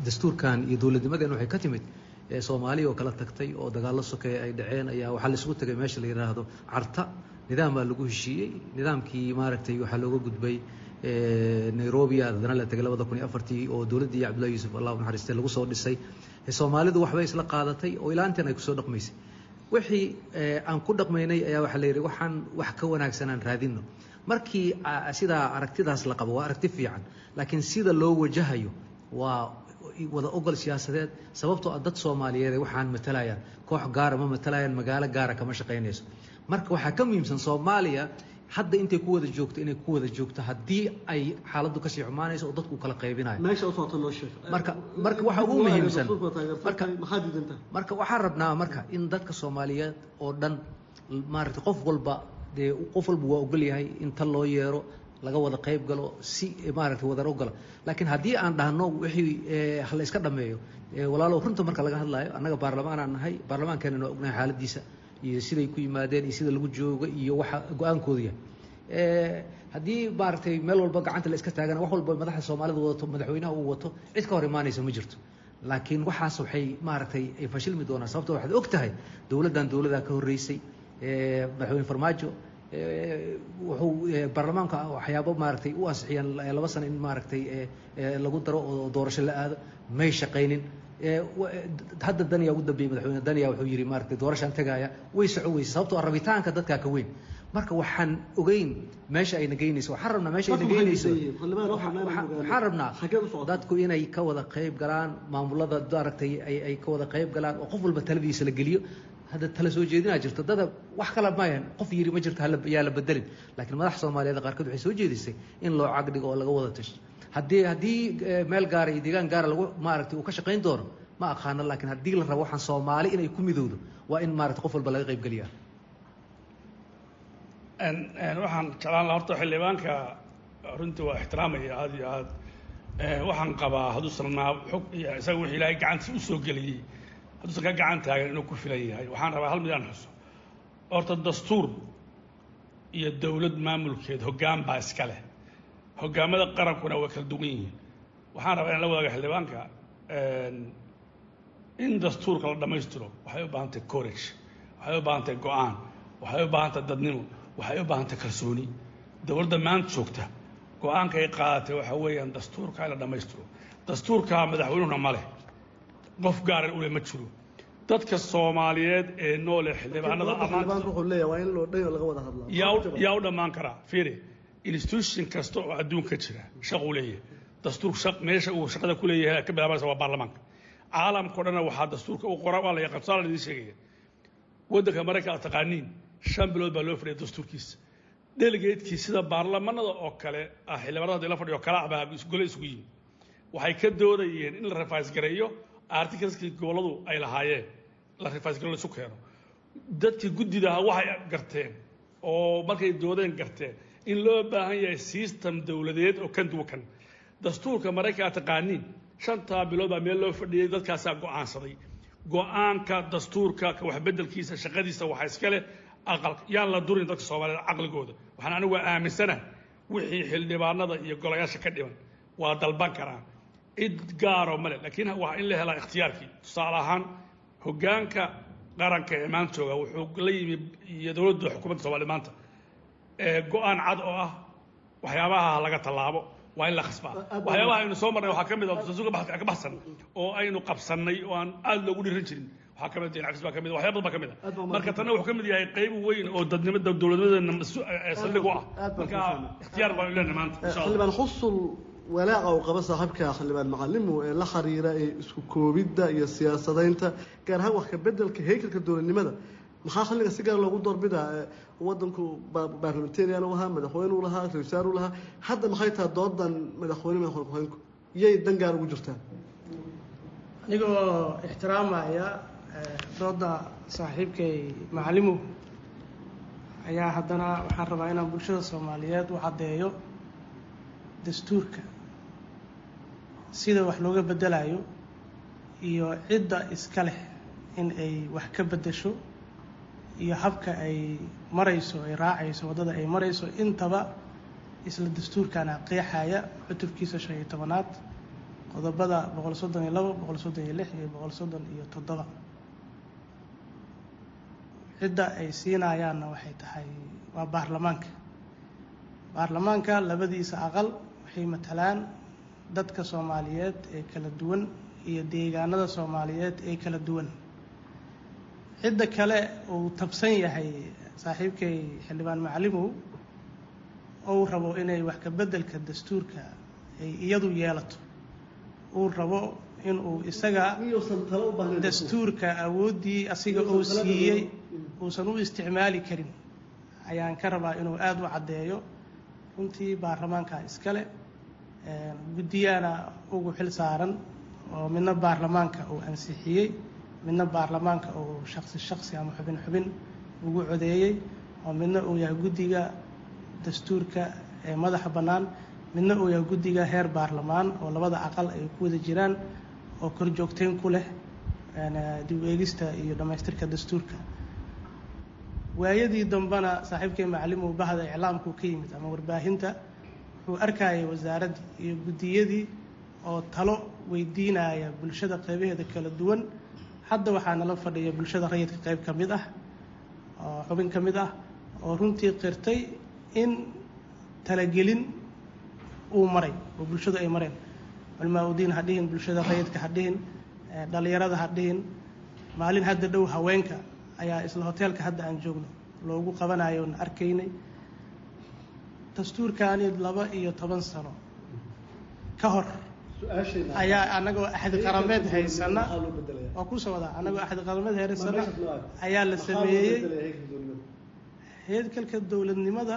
dastuurkan iyo dowladnimadan waxay ka timid soomaaliya oo kala tagtay oo dagaallo sokeeya ay dhaceen ayaa waxaa la tagay meesha la yidhaahdo carta. Nidaam baa lagu heshiiyey. Nidaamkii maaragtay waxaa looga gudbay nairobi haddana la tegay labada kun iyo afartii oo dowladdii cabdullahi yuusuf allah u lagu soo dhisay. Soomaalidu waxbay isla qaadatay oo ilaa intan ay ku soo dhaqmaysay wixii aan ku dhaqmaynay ayaa waxaa la yidhi waxaan wax ka wanaagsan aan raadinno. Markii sidaa aragtidaas la qabo waa aragti fiican laakiin sida loo wajahayo waa wada ogol siyaasadeed. Sababtoo ah dad soomaaliyeed waxaan matalayaan koox gaara ma matalayaan magaalo gaara kama shaqaynayso. Marka waxaa ka muhiimsan soomaaliya hadda intay ku wada joogto inay ku wada joogto haddii ay xaaladdu ka sii xumaanayso oo dadku kala qaybinayo marka marka waxa ugu muhiimsan marka waxaan rabnaa marka in dadka soomaaliyeed oo dhan maaragtay qof walba dee qof walba waa ogol yahay in tal loo yeero laga wada qayb galo si maaragtay wadar ogala laakiin haddii aan dhahno wixii la iska dhameeyo walaalow runta marka laga hadlaayo annaga baarlamaan aan nahay baarlamaankeenana waa ognahay xaaladiisa iyo siday ku yimaadeen iyo sida lagu joogo iyo waxa go'aankooda yahay. Haddii maaragtay meel walba gacanta la iska taagana wax walba madaxda soomaalida wadato madaxweynaha uu wato cid ka hor imaanaysa ma jirto. Laakiin waxaas waxay maaragtay ay fashilmi doonaan sababto waxaad og tahay dowladdan dowladaa ka horreysay. Madaxweyne farmaajo wuxuu baarlamaanka waxyaabo maaragtay u ansixiyeen laba sano in maaragtay lagu daro oo doorasho la aado may shaqaynin hadda daniya ugu dambeeyey madaxweyne daniya wuxuu yidhi maaragtay doorashaan tagaaya way soco weyse sababtoo ah rabitaanka dadkaa ka weyn. Marka waxaan ogeyn meesha ayna geynayso waxaan rabnaa meesha ayna geynayso waxaan rabnaa dadku inay ka wada qayb galaan maamulada maaragtay ay ay ka wada qayb galaan oo qof walba taladiisa la geliyo. Hadda tala soo jeedinaa jirto dada wax kala maayan qof yiri ma jirto yaa la bedelin. Laakiin madax soomaaliyeed qaarkood waxay soo jeedisay in loo cagdhigo oo laga wada tasho haddii haddii meel gaara iyo deegaan gaara lagu maaragtay uu ka shaqayn doono ma aqaano laakiin haddii la rabo waxaan soomaali inay ku midowdo waa in maaragtay qof walba laga qayb geliyaa. Waxaan jeclaan laha horta xildhibaanka runtii waa ixtiraamaya aada iyo aad waxaan qabaa hadduusan naa xog iyo isaga wixii ilaahay gacantiisa u soo geliyey hadduusan ka gacan taagan inuu ku filan yahay. Waxaan rabaa hal mid aan xuso. Horta dastuur iyo dowlad maamulkeed hoggaan baa iska leh hoggaamada qarankuna way kala duwan yihiin. Waxaan rabaa inaan la wadaaga xildhibaanka in dastuurka la dhammaystiro waxay u baahan tahay courage waxay u baahan tahay go'aan waxay u baahan tahay dadnimo waxay u baahan tahay kalsooni. Dowladda maanta joogta go'aanka ay qaadatay waxaa weeyaan dastuurka in la dhammaystiro. Dastuurka madaxweynuhuna ma leh. Qof gaaran ule ma jiro. Dadka soomaaliyeed ee noole xildhibaanada yaa u dhammaan karaa fiiri institution kasta oo adduunka jira shaquu leeyahay. Dastuur meesha uu shaqada ku ka bilaabanaysa waa baarlamaanka caalamkao dhanna waxaa dastuurka u qora waa la yaqaan tusaale idiin sheegaya. Waddanka maraykanka aad taqaaniin. Shan bilood baa loo fadhiya dastuurkiisa. Delegatekii sida baarlamanada oo kale ah xildhibaanada haddii la fadhiyo kala ah baa gole isugu yimi waxay ka doodayeen in la refays gareeyo articleskii gobolladu ay lahaayeen la refays gareyo laisu keeno. Dadkii guddidaha waxay garteen oo markay doodeen garteen in loo baahan yahay system dowladeed oo kan duwa kan dastuurka maraykanka taqaaniin shantaa bilood baa meel loo fadhiyey dadkaasaa go'aansaday. Go'aanka dastuurka waxbedelkiisa shaqadiisa waxaa iska leh aqal yaan la durin dadka soomaaliyeed caqligooda. Waxaan anigu waa aaminsana wixii xildhibaanada iyo golayaasha ka dhiman waa dalban karaa cid gaaro male laakiin waa in la helaa ikhtiyaarkii. Tusaale ahaan hoggaanka qaranka ee maanta jooga wuxuu la yimi iyo dowladda xukuumadda soomaliya maanta go'aan cad oo ah waxyaabaha laga tallaabo waa in la khasbaa waxyaabaha aynu soo marnay waxaa ka mid ah dastuurka ka baxsan oo aynu qabsannay oo aan aada loogu dhiran jirin. Waxaa ka mid cafis baa ka mid waxyaa badan baa ka mid ah. Marka tanna wuxuu ka mid yahay qayb weyn oo dadnimada dowladnimadeena saldhig u ah. marka ikhtiyaar baan leenahay maanta insha allah. Xildhibaan xusul walaaca uu qaba saaxiibka xildhibaan macalimu ee la xiriira ee isku koobidda iyo siyaasadaynta gaar ahaan wax ka bedelka heykalka dowladnimada. Maxaa xilliga si gaar loogu doorbidaa wadanku baarlamentarian u ahaa madaxweyne u lahaa ra'isul wasaar u lahaa. Hadda maxay tahay doodan madaxweyne madaxweyne ku-xigeenku yay dan gaar ugu jirtaa anigoo ixtiraamaya dooda saaxiibkay macalimu ayaa haddana waxaan rabaa inaan bulshada soomaaliyeed u caddeeyo dastuurka sida wax looga bedelayo iyo cidda iska leh in ay wax ka beddesho iyo habka ay marayso ay raacayso waddada ay marayso intaba isla dastuurkana qeexaya cutubkiisa shan iyo tobanaad qodobada boqol soddon iyo labo boqol soddon iyo lix iyo boqol soddon iyo toddoba. Cidda ay siinayaanna waxay tahay waa baarlamaanka. Baarlamaanka labadiisa aqal waxay matalaan dadka soomaaliyeed ee kala duwan iyo deegaanada soomaaliyeed ee kala duwan cidda kale uu tabsan yahay saaxiibkay xildhibaan macalimow ou rabo inay wax ka beddelka dastuurka ay iyadu yeelato. Uu rabo inuu isaga dastuurka awooddii asiga uu siiyey uusan u isticmaali karin. Ayaan ka rabaa inuu aada u caddeeyo runtii baarlamaanka iskale guddiyaana ugu xil saaran oo midna baarlamaanka uu ansixiyey midna baarlamaanka uu shaqsi shaqsi ama xubin xubin ugu codeeyey oo midna uu yahay guddiga dastuurka ee madaxa bannaan midna uu yahay guddiga heer baarlamaan oo labada aqal ay ku wada jiraan oo korjoogteyn ku leh dib u eegista iyo dhammaystirka dastuurka. Waayadii dambena saaxiibkay macalimu bahda iclaamku ka yimid ama warbaahinta wuxuu arkayay wasaaraddii iyo guddiyadii oo talo weydiinaya bulshada qeybaheeda kala duwan hadda waxaa nala fadhiya bulshada rayidka qeyb ka mid ah oo xubin ka mid ah oo runtii qirtay in talagelin uu maray oo bulshadu ay mareen. Culmaa udiin ha dhihin bulshada rayidka ha dhihin dhalinyarada ha dhihin. Maalin hadda dhow haweenka ayaa isla hoteelka hadda aan joogno loogu qabanayo oon arkaynay. Dastuurkaani laba iyo toban sano ka hor ayaa anagoo axdi qarameed haysana. waa ku soo wadaa anagoo axdi qarameed haysana. Ayaa la sameeyey. heedkalka dowladnimada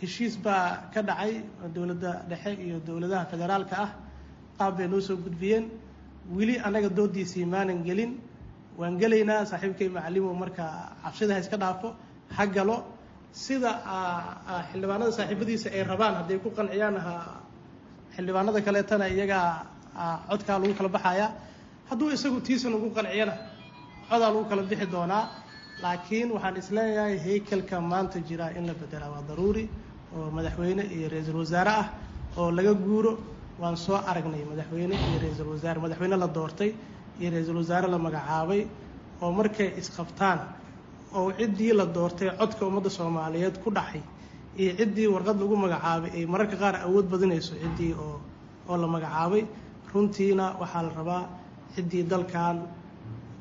heshiis baa ka dhacay dowladda dhexe iyo dowladaha federaalka ah. Qaab bay noo soo gudbiyeen. Weli annaga doodiisii maanan gelin. Waan gelaynaa saaxiibkay macalimow marka cabsida ha iska dhaafo ha galo. Sida xildhibaanada saaxiibadiisa ay rabaan hadday ku qanciyaan xildhibaanada kaleetana iyagaa codkaa lagu kala baxayaa hadduu isagu tiisan ugu qanciyana codaa lagu kala bixi doonaa. Laakiin waxaan is leeyahay haykalka maanta jira in la bedelaa waa daruuri oo madaxweyne iyo ra'iisul wasaare ah oo laga guuro. Waan soo aragnay madaxweyne iyo ra'iisul wasaare madaxweyne la doortay iyo ra'iisul wasaare la magacaabay oo markay isqabtaan oo ciddii la doortay codka ummadda soomaaliyeed ku dhaxay iyo ciddii warqad lagu magacaabay ay mararka qaar awood badinayso ciddii oo oo la magacaabay. Runtiina waxaa la rabaa ciddii dalkan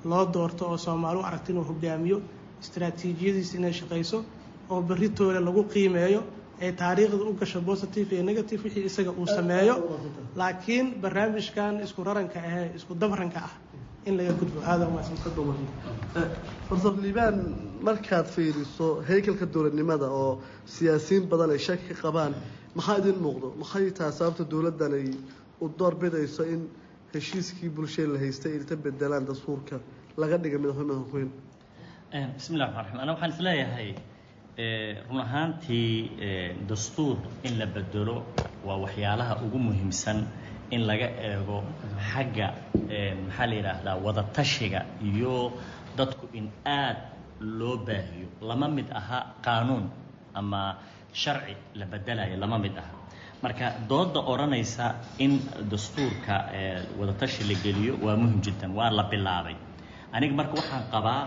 loo doorto oo soomaali u aragta inuu hogaamiyo istaraatiijiyadiisa inay shaqayso oo beritoole lagu qiimeeyo ee taariikhda u gasho positive iyo negative wixii isaga uu sameeyo. Laakiin barnaamijkan isku raranka ahee isku dabranka ah in laga gudbo. Aada liibaan markaad fiiriso haykalka dowladnimada oo siyaasiyiin badan ay shaki ka qabaan maxaa idin muuqdo? Maxay tahay sababta dowladdan ay u doorbidayso in heshiiskii bulshada la haystay ay ka bedelaan dastuurka laga dhiga madaxweyne madaxweyne bismi llahi raxmaan raxiim ana waxaan is leeyahay run ahaantii dastuur in la bedelo waa waxyaalaha ugu muhiimsan in laga eego xagga maxaa la yidhaahdaa wadatashiga iyo dadku in aad loo baahiyo. Lama mid aha qaanuun ama sharci la bedelayo lama mid aha. Marka dooda odhanaysa in dastuurka wadatashi la geliyo waa muhiim jiddan waa la bilaabay. Aniga marka waxaan qabaa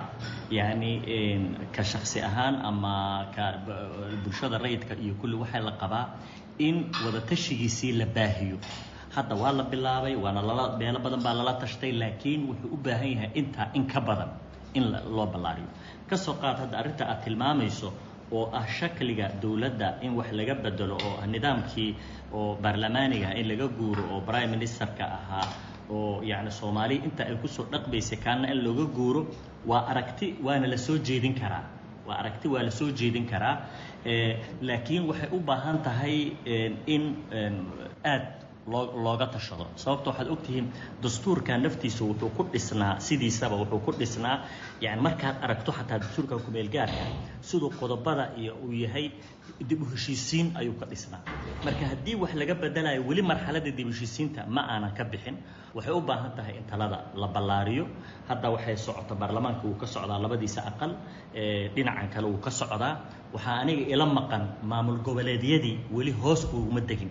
yani ka shaksi ahaan ama ka bulshada rayidka iyo kulli waxaa la qabaa in wadatashigiisii la baahiyo. Hadda waa la bilaabay waana lala meelo badan baa lala tashtay laakiin wuxuu u baahan yahay intaa in ka badan in loo ballaariyo ka soo qaad hadda arrinta aad tilmaamayso oo ah shakliga dowladda in wax laga bedelo oo ah nidaamkii oo baarlamaaniga in laga guuro oo prime ministerka ahaa oo yacni soomaaliya inta ay ku soo dhaqbaysay kaana in looga guuro waa aragti waana la soo jeedin karaa. Waa aragti waa la soo jeedin karaa laakiin waxay u baahan tahay in aad loo looga tashado. Sababta waxaad ogtihiin dastuurka naftiisa wuxuu ku dhisnaa sidiisaba wuxuu ku dhisnaa yani markaad aragto xataa dastuurka kumeelgaarka siduu qodobada iyo uu yahay dib u heshiisiin ayuu ka dhisnaa. Marka haddii wax laga bedelayo weli marxaladda dib heshiisiinta ma aanan ka bixin waxay u baahan tahay in talada la ballaariyo. Hadda waxay socota baarlamaanka wuu ka socdaa labadiisa aqal dhinacan kale wuu ka socdaa. Waxaa aniga ila maqan maamul goboleedyadii weli hoos uguma degin.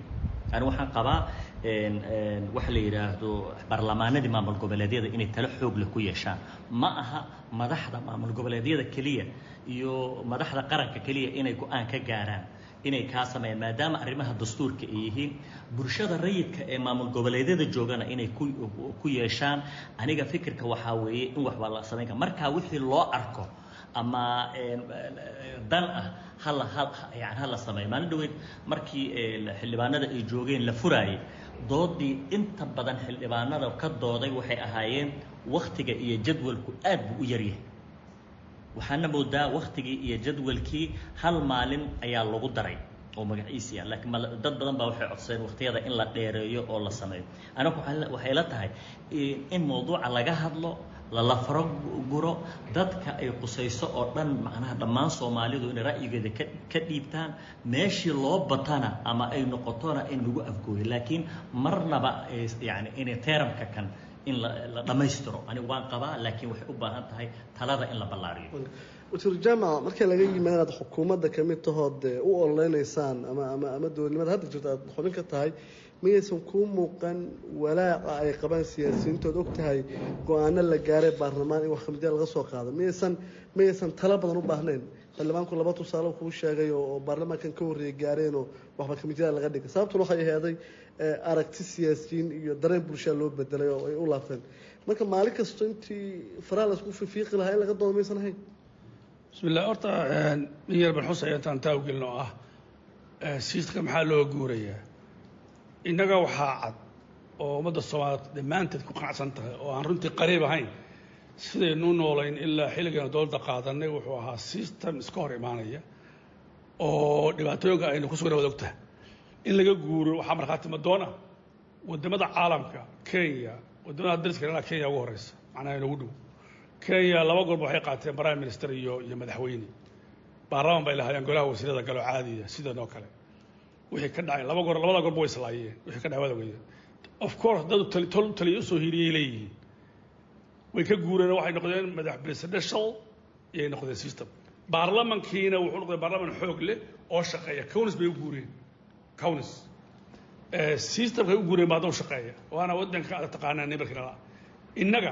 Ani waxaan qabaa waxa la yidhaahdo baarlamaanadii maamul goboleedyada inay talo xoog leh ku yeeshaan. Ma aha madaxda maamul goboleedyada keliya iyo madaxda qaranka keliya inay go'aan ka gaaraan inay kaa sameeyaan maadaama arrimaha dastuurka ay yihiin. Bulshada rayidka ee maamul goboleedyada joogana inay ku yeeshaan aniga fikirka waxaa weeye in waxbaa la samayn kara. Markaa wixii loo arko ama dan ah hala yani hala sameeyo maalin dhaweyd markii xildhibaanada ay joogeen la furaayay doodii inta badan xildhibaanada ka dooday waxay ahaayeen waktiga iyo jadwalku aad buu u yaryahay. Waxaana moodaa waktigii iyo jadwalkii hal maalin ayaa lagu daray oo magaciisi ah. Laakiin dad badan baa waxay codsadeen wakhtiyada in la dheereeyo oo la sameeyo. Anigu waxay la tahay in mawduuca laga hadlo lala faro guro dadka ay qusayso oo dhan macnaha dhammaan soomaalidu inay ra'yigeeda ka dhiibtaan meeshii loo batana ama ay noqotona in lagu afgooyo. Laakiin marnaba yani inay teeramka kan in la dhammaystiro anigu waan qabaa laakiin waxay u baahan tahay talada in la ballaariyo. Wasiir jaamac marka laga yimaado inaad xukuumadda ka mid tahood u ololeynaysaan ama ama ama dowladnimada hadda jirta aad xubin ka tahay miyaysan kuu muuqan walaaca ay qabaan siyaasiyiintood og tahay go'aano la gaaray baarlamaan in wax kamidya laga soo qaado. Miyaysan miyaysan talo badan u baahnayn. Xildhibaanku laba tusaale kuu sheegay oo baarlamaankan ka horreeyay gaareenoo waxba kamidyada laga dhigay. Sababtuna waxay aheeday aragti siyaasiyiin iyo dareen bulshaa loo bedelay oo ay u laabteen. Marka maalin kasto intii faraha la isku fiiqi lahaa in laga doodo maysan ahayn? Bismillah horta in yar ban xusaya intaan oo ah. Siiska maxaa loo guurayaa innaga waxaa cad oo ummadda soomaaliyeed dhammaanteed ku qanacsan tahay oo aan runtii qariib ahayn sidaynu u noolayn ilaa xilligaynu dowladda qaadanay wuxuu ahaa system iska hor imaanaya oo dhibaatooyinka aynu ku sugana wad ogtahay in laga guuro waxaa markhaati madoona waddamada caalamka kenya waddamada dariska ilaa kenya ugu horeysa macnaha inagu dhow. Kenya laba golba waxay qaateen prime minister iyo iyo madaxweyne. Baarlaman bay lahaayeen golaha wasiirada galo caadiya sidan oo kale wixii ka dhacay laba gor labada gorba way islaayeen wixii ka dhacay waad ogeeyeen of course dad tol taliya u soo hiiriyay leeyihiin way ka guureen waxay noqdeen madax presidential iyay noqdeen system. Baarlamankiina wuxuu noqday baarlaman xoog leh oo shaqeeya. Conis bay u guureen. Conis systemkay u guureen baa hadda u shaqeeya. Waana waddanka aad taqaanaa nimarkinala innaga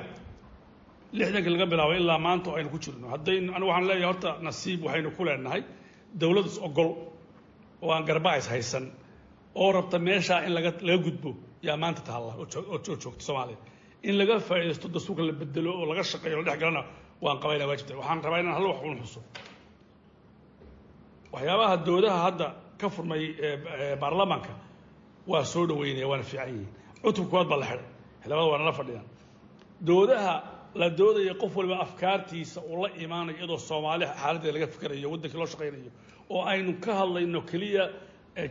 lixdanka laga bilaabo ilaa maanta oo aynu ku jirno. Haddaynu anigu waxaan leeyahay horta nasiib waxaynu ku leenahay. Dowlad is ogol oo aan garbahays haysan oo rabta meeshaa in laga gudbo. Yaa maanta taalla oo joogta soomaaliya. In laga faa'iidaysto dastuurka la bedelo oo laga shaqeeyo la dhex galana waan qabayna waajibta waxaan rabaa inaan hal wax un xuso. Waxyaabaha doodaha hadda ka furmay baarlamaanka waa soo dhaweynaya waana fiican yihiin. Cutub koowaad baa la xidhay xildhibada waa nala fadhiyaan. Doodaha la doodaya qof waliba afkaartiisa uu la imaanayo iyadoo soomaali xaaladdeeda laga fikerayo waddankii loo shaqaynayo oo aynu ka hadlayno keliya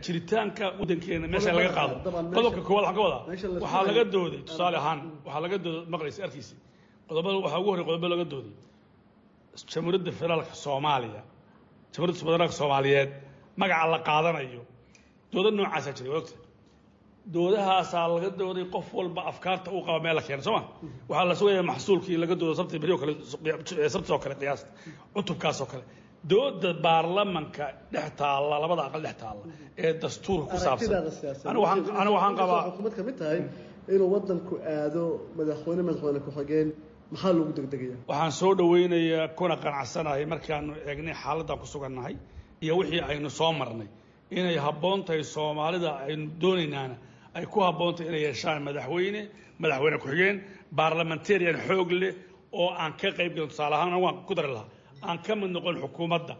jiritaanka waddankeena meesha laga qaado. qodobka koowaad waxaan ka wadaa. waxaa laga dooday tusaale ahaan waxaa laga dooday maqlaysa arkiisi. Qodobada waxaa ugu horrey qodobo laga dooday jamhuuriyadda federaalka soomaaliya jamhuuriyadda federaalka soomaaliyeed magaca la qaadanayo dooda noocaasaa jiray wogta doodahaasaa laga dooday qof walba afkaarta uu qaba meel la keena soo ma? Waxaa la maxsuulkii laga doodo sabti beri oo kale sabti oo kale qiyaasta cutubkaas oo kale dooda baarlamanka dhex taalla labada aqal dhex taalla ee dastuurka ku saabsan. Anigu waxaan qabaa xukuumad ka mid tahay inuu waddanku aado madaxweyne madaxweyne ku-xigeen maxaa loogu degdegaya waxaan soo dhaweynayaa kuna qanacsanahay markaanu eegnay xaaladdan ku sugannahay iyo wixii aynu soo marnay. Inay habboon tahay soomaalida aynu doonaynaana ay ku habboon tahay inay yeeshaan madaxweyne madaxweyne ku-xigeen baarlamentarian xoog leh oo aan ka qayb gelin tusaale ahaan waan ku dari lahaa aan ka mid noqon xukuumadda.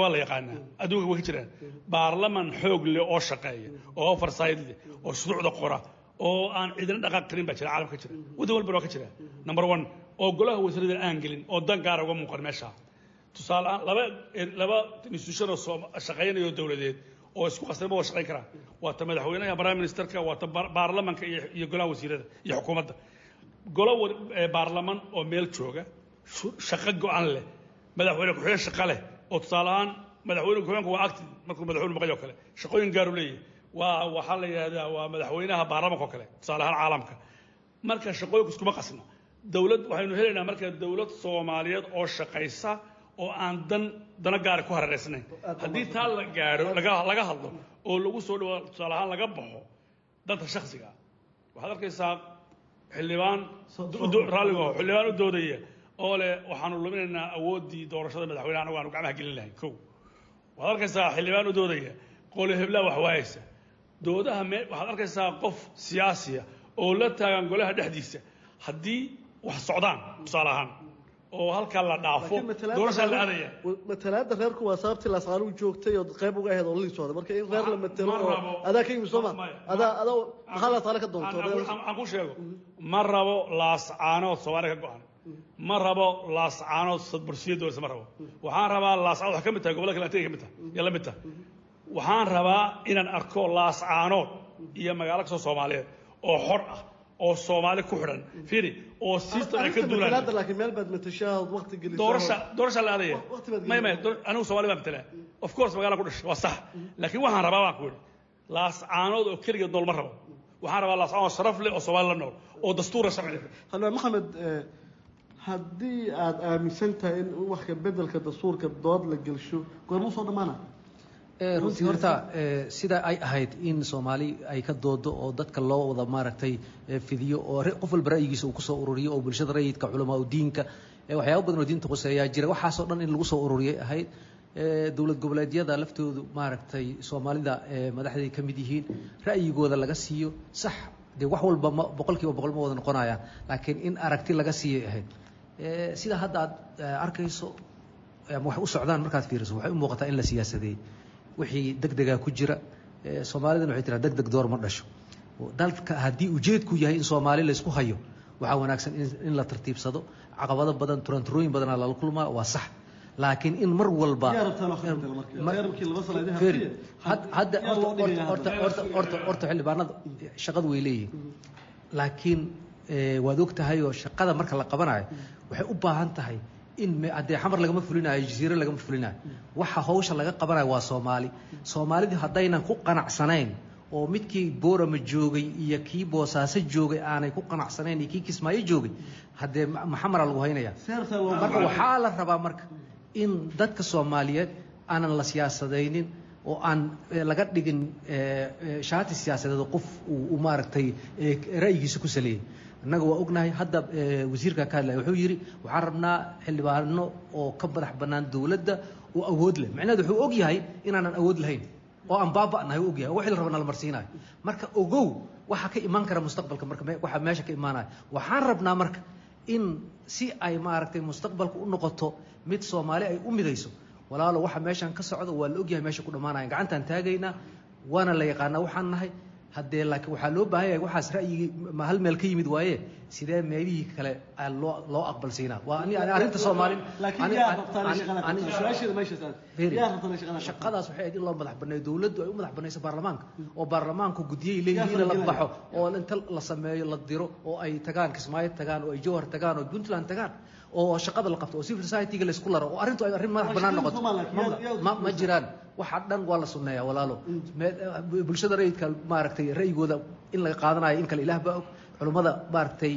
Waa la yaqaanaa? Adduunka way ka jiraan baarlaman xoog leh oo shaqeeya oo oversight leh oo shuruucda qora oo aan cidina dhaqaaq karin baa jira caalamka jira. Waddan walbana waa ka jira. Number one oo golaha wasiirada aan gelin oo dan gaara uga muuqan meesha. Tusaale ahaan laba laba institution oo soo shaqeynaya oo dowladeed oo isku qasnaba waa shaqeyn karaan. Waa ta madaxweynaha prime ministerka waa ta baarlamanka iyo golaha wasiirada iyo xukuumadda golo baarlaman oo meel jooga shaqo go-an leh madaxweyne ku-xigeen shaqo leh oo tusaale ahaan madaxweyne ku-xigeenku waa active markuu madaxweyne maqayo kale shaqooyin gaaru leeyahay. Waa waxaa la yidhahdaa waa madaxweynaha baarlamanka oo kale tusaale ahaan caalamka. Marka shaqooyinku iskuma qasna dowlad waxaynu helaynaa marka dowlad soomaaliyeed oo shaqaysa oo aan dan dana gaara ku hareereysnayn haddii taa la gaadho laga hadlo oo lagu soo dhawaado tusaale ahaan laga baxo danta shaksiga waxaad arkaysaa xildhibaan raalligo xildhibaan u doodaya oo leh waxaanu luminaynaa awooddii doorashada madaxweyne anagu aanu gacmaha gelin lahayn. Kow. Waxaad arkaysaa xildhibaan u doodaya qoli heblaa wax waayaysa. Doodaha me waxaad arkaysaa qof siyaasiya oo la taagan golaha dhexdiisa. Haddii wax socdaan tusaale ahaan oo halkaa la dhaafo. Doorashaa la aadaya. matalaada reerku waa sababtii laasqaanugu joogtay oo qayb uga ahayd oo la socda marka in reer la matelo oo adaa ka yimi sooma adaa adaa maxaa laasqaane ka doonto? aan ku sheego. Ma rabo laascaanood soomaaliya ka go-an. Ma rabo laascaanood sadbursiya doorisa ma rabo. Waxaan rabaa laascaanood waxay ka mid tahay gobollada kale ka mid tahay. Yaa la mid tahay. Waxaan rabaa inaan arko laascaanood iyo magaalo kastoo soomaaliyeed oo xor ah oo soomaali ku xidhan. Fiiri oo system ay ka duulaan laakiin meel baad matashaa waqti gelisay doorasha doorasha la aadaya may may anigu soomaali baan matalaa of course magaala ku dhashay waa sax laakiin waxaan rabaa baan ku yidhi laascaanood oo keligeed nool ma rabo waxaan rabaa laascaanood sharaf leh oo soomaali la nool oo dastuura sharci halwa maxamed haddii aad aaminsan tahay in wax ka bedelka dastuurka dood la gelsho goormuu soo dhammaana runtii horta sida ay ahayd in soomaali ay ka doodo oo dadka loo wada maaragtay fidiyo oo qof walba ra'yigiisa uu ku soo ururiyo oo bulshada rayidka culamaa u diinka waxyaaba badan oo diinta qoseeyaa jira. Waxaasoo dhan in lagu soo ururiyay ahayd dowlad goboleedyada laftoodu maaragtay soomaalida madaxday ka mid yihiin. Ra'yigooda laga siiyo sax dee wax walba ma boqol kiiba boqol ma wada noqonayaan laakiin in aragti laga siiyay ahayd. Sida hadda aad arkayso ama wax u socdaan markaad fiiriso waxay u muuqataa in la siyaasadeeyey wixii deg degaa ku jira soomaalidan waxay tiraa deg deg door ma dhasho. Dalka haddii ujeedku yahay in soomaali laysku hayo waxaa wanaagsan in la tartiibsado. Caqabado badan turanturooyin badanaa lala kulmaa waa sax. Laakiin in mar walba hadda horta xildhibaanada shaqadu way leeyihiin. Laakiin waad og tahay oo shaqada marka la qabanayo waxay u baahan tahay in haddee xamar lagama fulinayo jasiire lagama fulinayo. Waxa hawsha laga qabanayo waa soomaali. Soomaalidii haddaynan ku qanacsanayn oo midkii boorama joogay iyo kii boosaaso joogay aanay ku qanacsanayn iyo kii kismaayo joogay haddee maxamara lagu haynaya marka waxaa la rabaa marka in dadka soomaaliyeed aanan la siyaasadaynin oo aan laga dhigin shaati siyaasadeed qof uu maaragtay ra'yigiisa ku saleeyay innaga waa ognahay hadda wasiirka ka hadlaya wuxuu yidhi waxaan rabnaa xildhibaano oo ka madax bannaan dowladda oo awood leh. Macnaheedu wuxuu og yahay inaanan awood lahayn oo aan baaba'nahay og yahay wixii la raba nala marsiinayo marka ogow waxa ka imaan kara mustaqbalka marka waxa meesha ka imaanaya waxaan rabnaa marka in si ay maaragtay mustaqbalka u noqoto mid soomaali ay u midayso walaalo waxa meeshan ka socdo waa la ogyahay meesha ku dhammaanaya gacantaan taagaynaa waana la yaqaanaa waxaan nahay haddee laakiin waxaa loo baahan yahay waxaas ra'yigii ma hal meel ka yimid waaye? Sidee meelihii kale loo loo aqbalsiinaa waa ani arrinta soomaali shaqadaas waxay ahayd in loo madax banneeyo dowladdu ay u madax bannayso baarlamaanka. Oo baarlamaanku guddiyay leeyihiin la baxo oo inta la sameeyo la diro oo ay tagaan kismaayo tagaan oo ay jowhar tagaan oo puntland tagaan oo shaqada la qabto oo civil society-ga laysku laro oo arrintu ay arrin madax bannaan noqoto. Ma jiraan waxa dhan waa la sunneeyaa walaalo. Bulshada rayidka maaragtay ra'yigooda in laga qaadanayo in kale ilaah baa og. Culummada maaragtay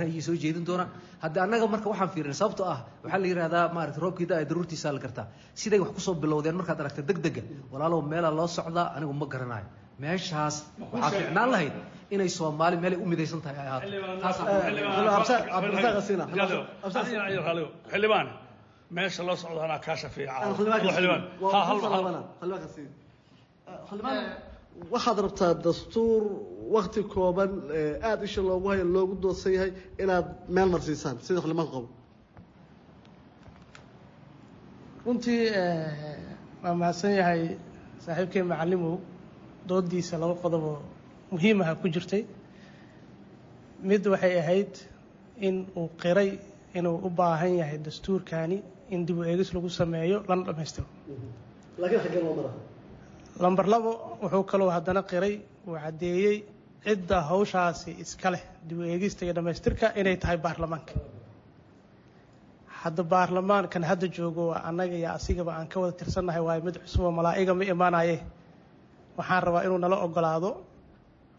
ra'yigii soo jeedin doona. Hadda annaga marka waxaan fiirinay sababtoo ah waxaa la yidhahdaa maaragtay roobkii da daruurtiisaa la gartaa siday wax ku soo bilowdeen markaad aragta deg dega walaalow meelaa loo socdaa anigu ma garanayo meeshaas waxaa fiicnaan lahayd inay soomaali meelay u midaysan tahay ay ahaato xildhibaan meesha loo socdo anaa kaa shafeeca waxaad rabtaa dastuur wakti kooban aada isha loogu hayo loogu doodsan yahay inaad meel marsiisaan sida xildhibaanku qabo runtii waa mahadsan yahay saaxiibkii macalimow doodiisa laba qodoboo muhiimaha ku jirtay. Mid waxay ahayd in uu qiray inuu u baahan yahay dastuurkani in dib u eegis lagu sameeyo lana dhammaystiro lamber labo wuxuu kaloo haddana qiray uu caddeeyey cidda hawshaasi iska leh dib u eegista iyo dhammaystirka inay tahay baarlamaanka. Hadda baarlamaankan hadda joogo annaga iyo asigaba aan ka wada tirsannahay waayo mid cusuboo malaa'iga ma imaanaye. Waxaan rabaa inuu nala ogolaado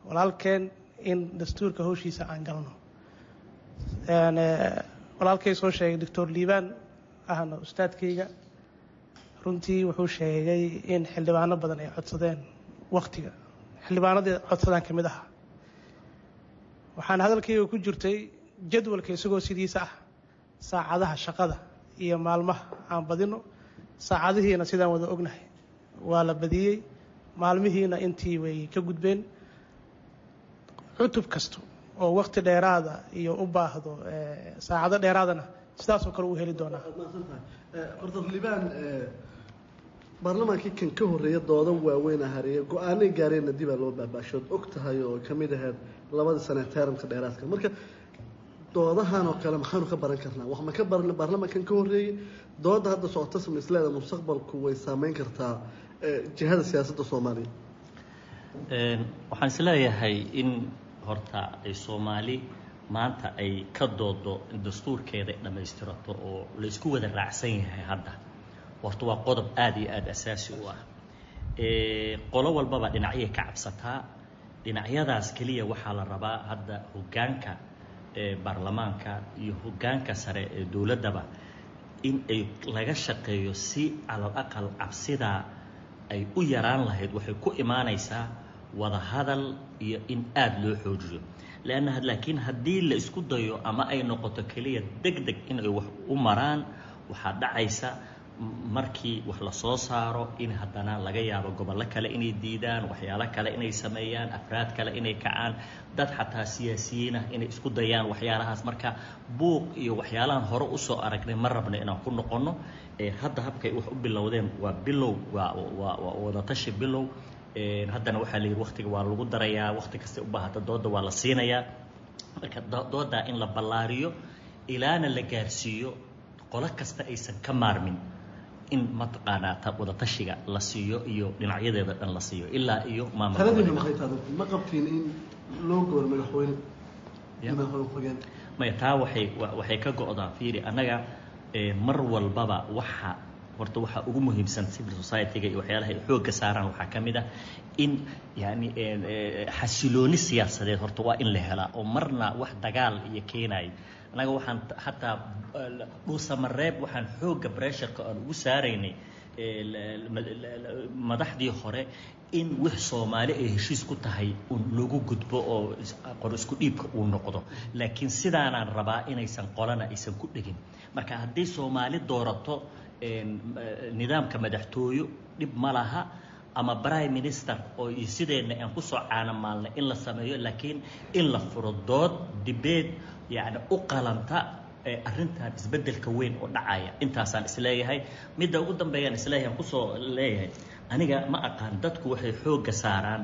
walaalkeen in dastuurka hawshiisa aan galno. Walaalkay soo sheegay doctor liibaan ahna ustaadkayga runtii wuxuu sheegay in xildhibaano badan ay codsadeen waktiga xildhibaanadii codsadaan ka mid aha. Waxaan hadalkayga ku jirtay jadwalka isagoo sidiisa ah saacadaha shaqada iyo maalmaha aan badino saacadihiina sidaan wada ognahay. Waa la badiyey. Maalmihiina intii way ka gudbeen. Cutub kasta oo wakti dheeraada iyo u baahdo saacado dheeraadana sidaasoo kale uu heli doonaa. Horta xildhibaan baarlamaankii kan ka horreeya doodan waaweyn hareeye go'aanay gaareenna dibaa loo baabaashood og tahay oo ka mid ahayd labadii sane teeramka dheeraadka. Marka doodahan oo kale maxaanu ka baran karnaa? Wax ma ka baran baarlamaankan ka horreeyey dooda hadda socota samisleeda mustaqbalku way saameyn kartaa jihada siyaasadda soomaaliya. Waxaan is leeyahay in horta ay soomaali maanta ay ka doodo in dastuurkeeda dhammaystirato oo laysku wada raacsan yahay hadda. Horta waa qodob aada iyo aada asaasi u ah. Qolo walbaba dhinacyay ka cabsataa dhinacyadaas keliya waxaa la rabaa hadda hoggaanka baarlamaanka iyo hoggaanka sare ee dowladdaba in ay laga shaqeeyo si calal aqal cabsidaa ay u yaraan lahayd. Waxay ku imaanaysaa wada hadal iyo in aada loo xoojiyo leanna laakiin haddii la isku dayo ama ay noqoto keliya deg deg in ay wax u maraan waxaa dhacaysa markii wax la soo saaro in haddana laga yaabo gobollo kale inay diidaan waxyaalo kale inay sameeyaan afraad kale inay kacaan dad xataa siyaasiyiin ah inay isku dayaan waxyaalahaas marka buuq iyo waxyaalahan hore u soo aragnay ma rabna inaan ku noqonno hadda habkay wax u bilowdeen waa bilow waa wadatashi bilow haddana waxaa la yidhi waktiga waa lagu darayaa wakti kasta u baahata dooda waa la siinayaa. Marka doodaa in la ballaariyo ilaana la gaarsiiyo qolo kasta aysan ka maarmin in mataqaanaa wadatashiga la siiyo iyo dhinacyadeeda dhan la siiyo ilaa iyo taladiina maxay tahay ma qabtiin in loo goor madaxweyne maya taa waxay waxay ka go'daa fiiri annaga mar walbaba waxa horta waxaa ugu muhiimsan civil society-ga iyo waxyaalaha ay xoogga saaraan waxaa ka mid ah in yani xasilooni siyaasadeed horta waa in la helaa oo marna wax dagaal iyo keenayo annaga waxaan hataa dhuusamareeb waxaan xoogga bressurka aan ugu saaraynay madaxdii hore in wix soomaali ay heshiis ku tahay un lagu gudbo oo qor isku dhiibka uu noqdo. Laakiin sidaanaan rabaa inaysan qolana aysan ku dhegin. Marka haddii soomaali doorato nidaamka madaxtooyo dhib ma laha ama prime minister oo iyo sideenna aan ku soo caanamaalnay in la sameeyo laakiin in la furo dood dibeed yani u qalanta arrintan isbeddelka weyn oo dhacaya. Intaasaan is leeyahay midda ugu dambeeyaan is leeyahay ku soo leeyahay. Aniga ma aqaan dadku waxay xoogga saaraan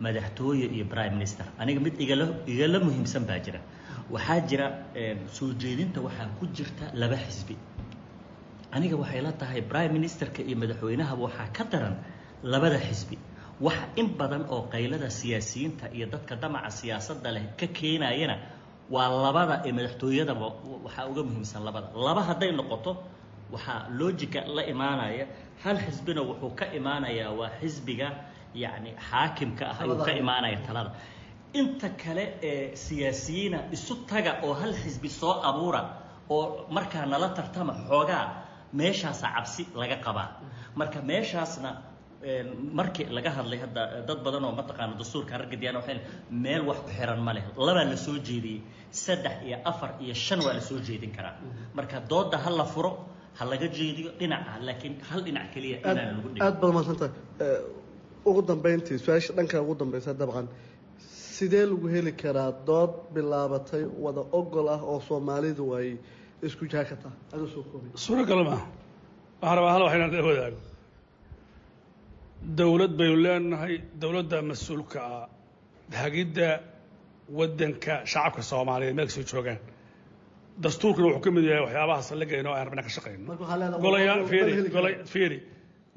madaxtooye iyo prime minister. Aniga mid igala igala muhiimsan baa jira. Waxaa jira soo jeedinta waxaa ku jirta laba xisbi aniga waxay la tahay prime ministerka iyo madaxweynahaba waxaa ka daran labada xisbi. Waxa in badan oo qaylada siyaasiyiinta iyo dadka damaca siyaasadda leh ka keenayana waa labada ee madaxtooyadaba waxaa uga muhiimsan labada. Laba hadday noqoto waxaa logica la imaanaya hal xisbina wuxuu ka imaanayaa waa xisbiga yacni xaakimka ah ayuu ka imaanaya talada. Inta kale ee siyaasiyiina isu taga oo hal xisbi soo abuura oo markaa nala tartama xoogaa meeshaasaa cabsi laga qabaa marka meeshaasna markii laga hadlay hadda dad badan oo mataqaana dastuurka raggadiyaan waxay meel wax ku xiran ma leh. Labaa la soo jeediyey saddex iyo afar iyo shan waa la soo jeedin karaa. Marka dooda ha la furo ha laga jeediyo dhinaca laakiin hal dhinac keliya inaan lagu dhigin aad baad mahadsantahay ugu dambeyntii su'aasha dhanka ugu dambeysa dabcan sidee lagu heli karaa dood bilaabatay wada ogol ah oo soomaalidu ay isku jaakataa adoo soo koobay suuragal maaha waxaan rabaa hal wax inaan wadaago. Dowlad baynu leenahay dowladda mas'uulka ah. Hagidda waddanka shacabka soomaaliyeed meel ka soo joogaan. Dastuurkuna wuxuu ka mid yahay waxyaabaha saldhigayna oo aan rabna ka shaqayno. Golayaa fiiri golay fiiri.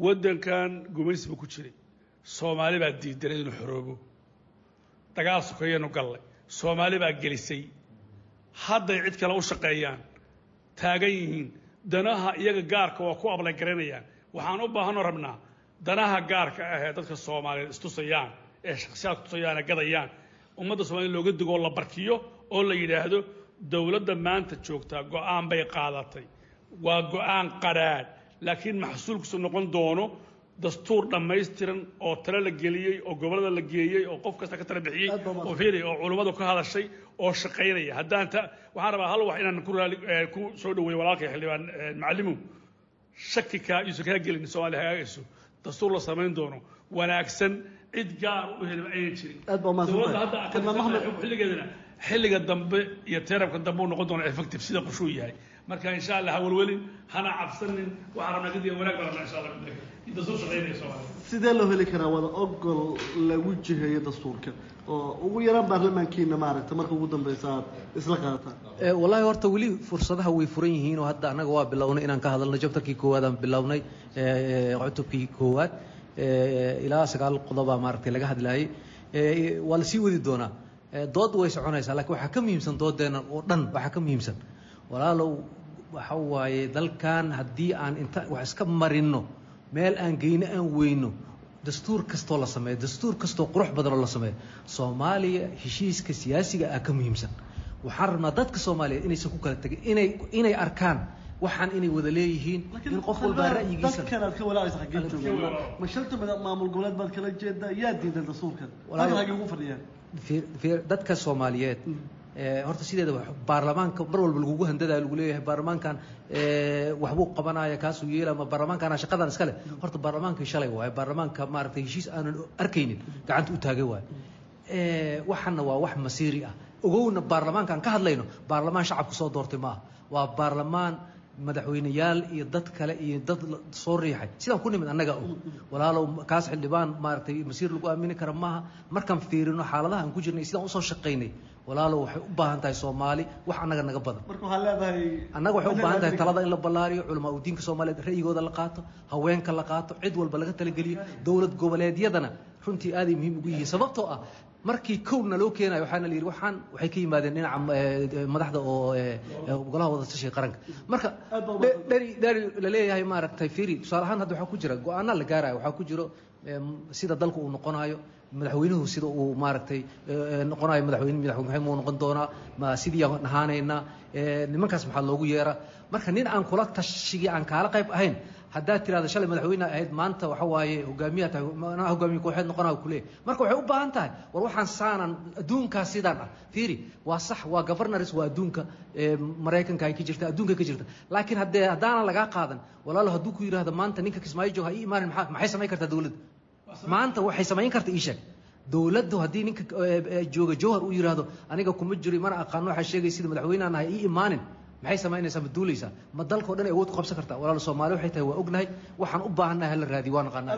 Waddankan gumaysi buu ku jiray. Soomaali baa diidanay inuu xoroobo. Dagaal sokeeyanu gallay. Soomaali baa gelisay. Hadday cid kale u shaqeeyaan taagan yihiin. Danaha iyaga gaarka waa ku ablay garanayaan waxaan u baahanoo rabnaa danaha gaarka ah ee dadka soomaaliyeed istusayaan ee shaksiyaadka tusayaan ee gadayaan. Ummadda soomaliya looga digo oo la barkiyo oo la yidhaahdo dowladda maanta joogtaa go'aan bay qaadatay. Waa go'aan qadhaadh laakiin maxsuulkiisu noqon doono dastuur dhammaystiran oo tale la geliyey oo gobollada la geeyey oo qof kasta ka tala bixiyey oo fiiri oo culummadu ka hadashay oo shaqaynaya. Haddaan ta waxaan rabaa hal wax inaan ku raali ku soo dhaweeyo walaalkay xildhibaan macallimu. Shaki kaa yuusan kaa gelin soomaaliya hagaagayso dastuur la samayn doono. Wanaagsan cid gaar u heli aynan jirin. Dowladda hadda xilligeedana xilliga dambe iyo teerabka dambe uu noqon doona effective sida qushuu yahay marka insha allah ha welwelin hana cabsanin waxaan rabnaa gadiga wanaag baa rabnaa insha allah dastuur shaqaynaya soomaaliya sidee loo heli karaa wada ogol lagu jiheeyo dastuurka? Oo ugu yaraan baarlamaankiina maaragta marka ugu dambeysa aad isla qaadataan. Wallaahi horta weli fursadaha way furan yihiin oo hadda annaga waa bilownay inaan ka hadalno jabtarkii koowaad aan bilownay cutubkii koowaad. Ilaa sagaal qodobaa maaragtay laga hadlaayay waa la sii wadi doonaa. Dood way soconaysaa laakiin waxaa ka muhiimsan doodeenna oo dhan waxaa ka muhiimsan. Walaalow waxa waaye dalkan haddii aan inta wax iska marinno meel aan geyno aan weyno dastuur kastoo la sameeyo dastuur kastoo qurux badan oo la sameeyo soomaaliya heshiiska siyaasiga ah ka muhiimsan. Waxaan rabnaa dadka soomaaliyeed inaysan ku kala tegin inay inay arkaan waxaan inay wada leeyihiin in qof walba ra'yigiisa dadkan aad ka walaacaysa xaggee joogaan ma shanta mada- maamul goboleed baad kala jeedaa? Yaa diiday dastuurkan. Walaahi- halka xaggee ugu fadhiyaan. Fiir- fiir- dadka soomaaliyeed eh, horta sideeda wax- baarlamaanka mar walba lagugu handadayo lagu leeyahay baarlamaankan eh, waxbuu qabanaya kaasuu yeela ama baarlamaankana shaqadan iska leh? Horta baarlamaankii shalay waaye baarlamaanka maaragtay heshiis aanan arkaynin gacanta u taagay waaye. Eh, waxana waa wax masiiri ah. Ogowna baarlamaankaan ka hadlayno baarlamaan shacabka soo doortay maaha. Waa baarlamaan madaxweyneyaal iyo dad kale iyo dad soo riixay. Sidaan ku nimid annaga og walaalow kaas xildhibaan maaragtay masiir lagu aamini kara maaha. Markaan fiirino xaaladaha aan ku jirnay sidaan u soo shaqaynay walaalow waxay u baahan tahay soomaali wax annaga naga badan. Marka waxaa leedahay annaga waxay u baahan tahay talada in la ballaariyo culamaa u diinka soomaaliyeed ra'yigooda la qaato haweenka la qaato cid walba laga talageliyo dowlad goboleedyadana runtii aaday muhiim ugu yihiin. Sababtoo ah markii kowna loo keenayo waxaana la yidhi waxaan waxay ka yimaadeen dhinaca eh, madaxda oo eh, eh, golaha wada tashiga qaranka. Marka dheri dheri la leeyahay maaragtay fiiri tusaale ahaan hadda waxaa ku jira go'aanaa la gaarayo waxaa ku jiro sida dalka uu noqonayo madaxweynuhu sida uu maaragtay eh, noqonayo madaxweyne madaxweyne muu noqon doonaa ma sidii aan ahaanaynaa eh, nimankaas maxaa loogu yeeraa marka nin aan kula tashigii aan kaala qayb ahayn haddaad tirahda shalay madaxweyne ahayd maanta waxa waaye hogaamiyaa tahay anaa hogaamiye kooxeed noqonaa kuleeyahy marka waxay u baahan tahay war waxaan saanan adduunkaas sidaan ah. Fiiri waa sax waa governors waa adduunka maraykanka ay ka jirta adduunka ka jirta. Laakiin haddee haddaanan lagaa qaadan walaalo hadduu ku yidhaahdo maanta ninka kismaayo ha ii imaanin maxaa- maxay samayn kartaa dowladda maanta waxay samayn karta ii sheeg. Dowladdu haddii ninka jooga jawhar uu yidhaahdo aniga kuma jiro mana aqaano waxaa sheegay sida madaxweynehan ahay ii imaanin maxay samaynaysaa ma duulaysaa? Ma dalkao dhan ay awood ku qabsan kartaa? Walaalo soomaali waxay tahay waa ognahay waxaan u baahannahay hala raadiyo waa naqaanaa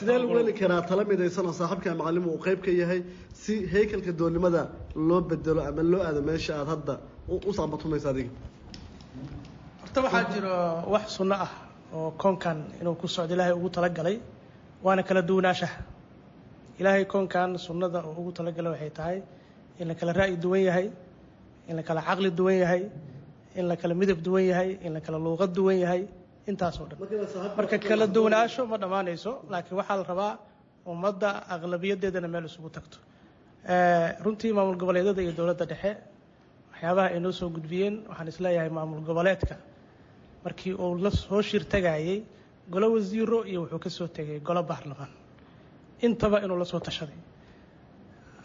sidee lagu heli karaa tala midaysan oo saaxiibka macallimu uu qayb ka yahay si haykalka doolnimada loo bedelo ama loo aado meesha aad hadda u saambatumaysa adiga? Horta waxaa jiro wax sunno ah oo koonkan inuu ku socdo ilaahay ugu talagalay waana kala duwanaanshaha. Ilaahay koonkan sunnada uu ugu talagalay waxay tahay in la kala ra'yi duwan yahay in la kala caqli duwan yahay in la kala midab duwan yahay in la kala luuqad duwan yahay intaasoo dhan. Marka kala duwanaansho ma dhammaanayso laakiin waxaa la rabaa ummadda aqlabiyadeedana meel isugu tagto. Eh, runtii maamul goboleedyada iyo dowladda dhexe waxyaabaha ay noo soo gudbiyeen waxaan is leeyahay maamul goboleedka. Markii uu la soo shir tagayey golo wasiiro iyo wuxuu ka soo tegay golo baarlamaan. Intaba inuu la soo tashaday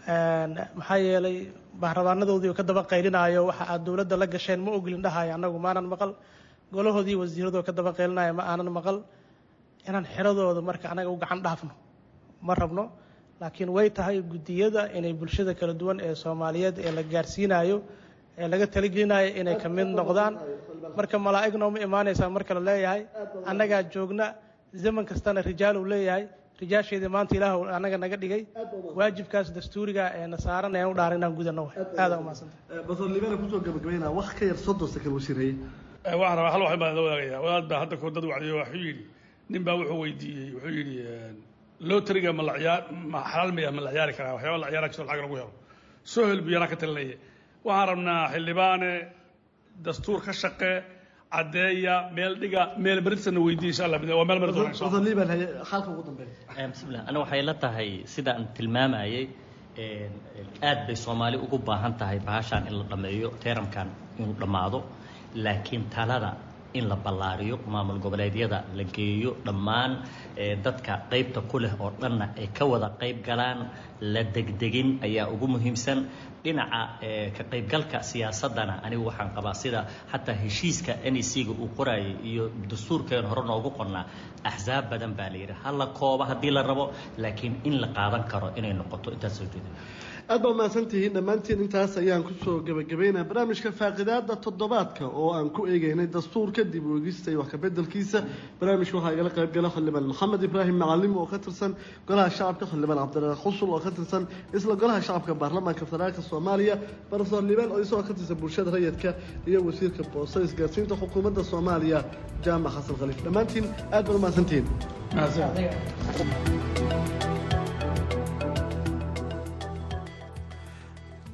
maxaa yeelay baarlamaanadoodii uu ka daba qaylinaayo waxa aad dowladda la gasheen ma ogolin dhahayo annagu maanan maqal. Golahoodii wasiiradoo ka daba qaylinaayo ma aanan maqal. Inaan xiradooda marka anaga u gacan dhaafno ma rabno. Laakiin way tahay guddiyada inay bulshada kala duwan ee soomaaliyeed ee la gaarsiinayo ee laga talagelinayo inay ka mid noqdaan. Marka malaa'igna uma imaanaysaa marka la leeyahay. Annagaa joogna zaman kastana rijaal leeyahay rijaasheedii maanta ilaah annaga naga dhigay. Waajibkaas dastuuriga ee na saaran ee u dhaaran inaan gudano waay. Aada umahadsanta basor liibana ku soo gabagabaynaa wax ka yar soddon sekal wasiireeyey waxaan rabaa hal wax baan la wadaagaya wadaad baa hadda koor dad wacdiyo wuxuu yidhi nin baa wuxuu weydiiyey wuxuu yidhi loteriga ma la ciyaar ma xalaal maya ma la ciyaari karaa waxyaaba la ciyaara jiro lacag lagu helo. Soo hel buu yanaa ka talinaya. Waxaan rabnaa xildhibaane dastuur ka shaqe caddeeya meel dhiga meel berisana weydiiya insha allah. Waa meel mari doona insha allah. basor liiban haye xalka ugu dambeeya bismillah. Ana waxay la tahay sida aan tilmaamayay aad bay soomaali ugu baahan tahay bahashaan in la dhammeeyo teeramkan inuu dhammaado laakiin talada in la ballaariyo maamul goboleedyada la geeyo dhammaan eh, dadka qaybta ku leh oo dhanna ay ka wada qayb galaan la degdegin ayaa ugu muhiimsan dhinaca eh, ka qaybgalka siyaasadana anigu waxaan qabaa sida xataa heshiiska nec-ga uu qorayay iyo dastuurkeen hore noogu qornaa axsaab badan baa la yidhi ha la kooba haddii la rabo laakiin in la qaadan karo inay noqoto. Intaas soo jeeda aad baa mahadsan tihiin dhammaantiin intaas ayaan ku soo gabagabaynaa barnaamijka faaqidaada toddobaadka oo aan ku eegeynay dastuurka dib u eegista iyo wax ka bedelkiisa barnaamijka waxaa igala qayb gala xildhibaan maxamed ibraahim macalim oo ka tirsan golaha shacabka xildhibaan cabdiraaq xusul oo ka tirsan isla golaha shacabka baarlamaanka federaalka soomaaliya barasor liibaan oo isagoo ka tirsan bulshada rayidka iyo wasiirka boosta isgaarsiinta xukuumadda soomaaliya jaamac xasan khaliif. Dhammaantiin aad baad u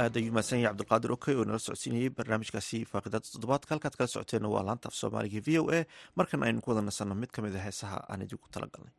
aad ayuu mahadsan yahay cabdulqaadir okey oo nala socodsiinayey barnaamijkaasi faaqidaada toddobaadka halkaad kala socoteenna waa laanta af soomaaliga v o a. Markan aynu ku wada nasanno mid ka mid a heesaha aan idinku tala galnay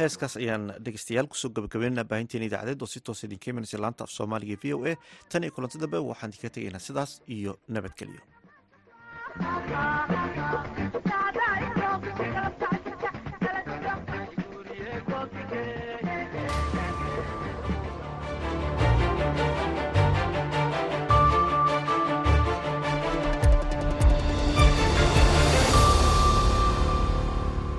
heeskaas ayaan dhegeystayaal ku soo gabagabeynaa baahinteena idaacadeed oo si toos idinka imanaysa laanta af soomaaliga v o a tan iyo kulanti dambe waxaan idinka tegaynaa sidaas iyo nabadgelyo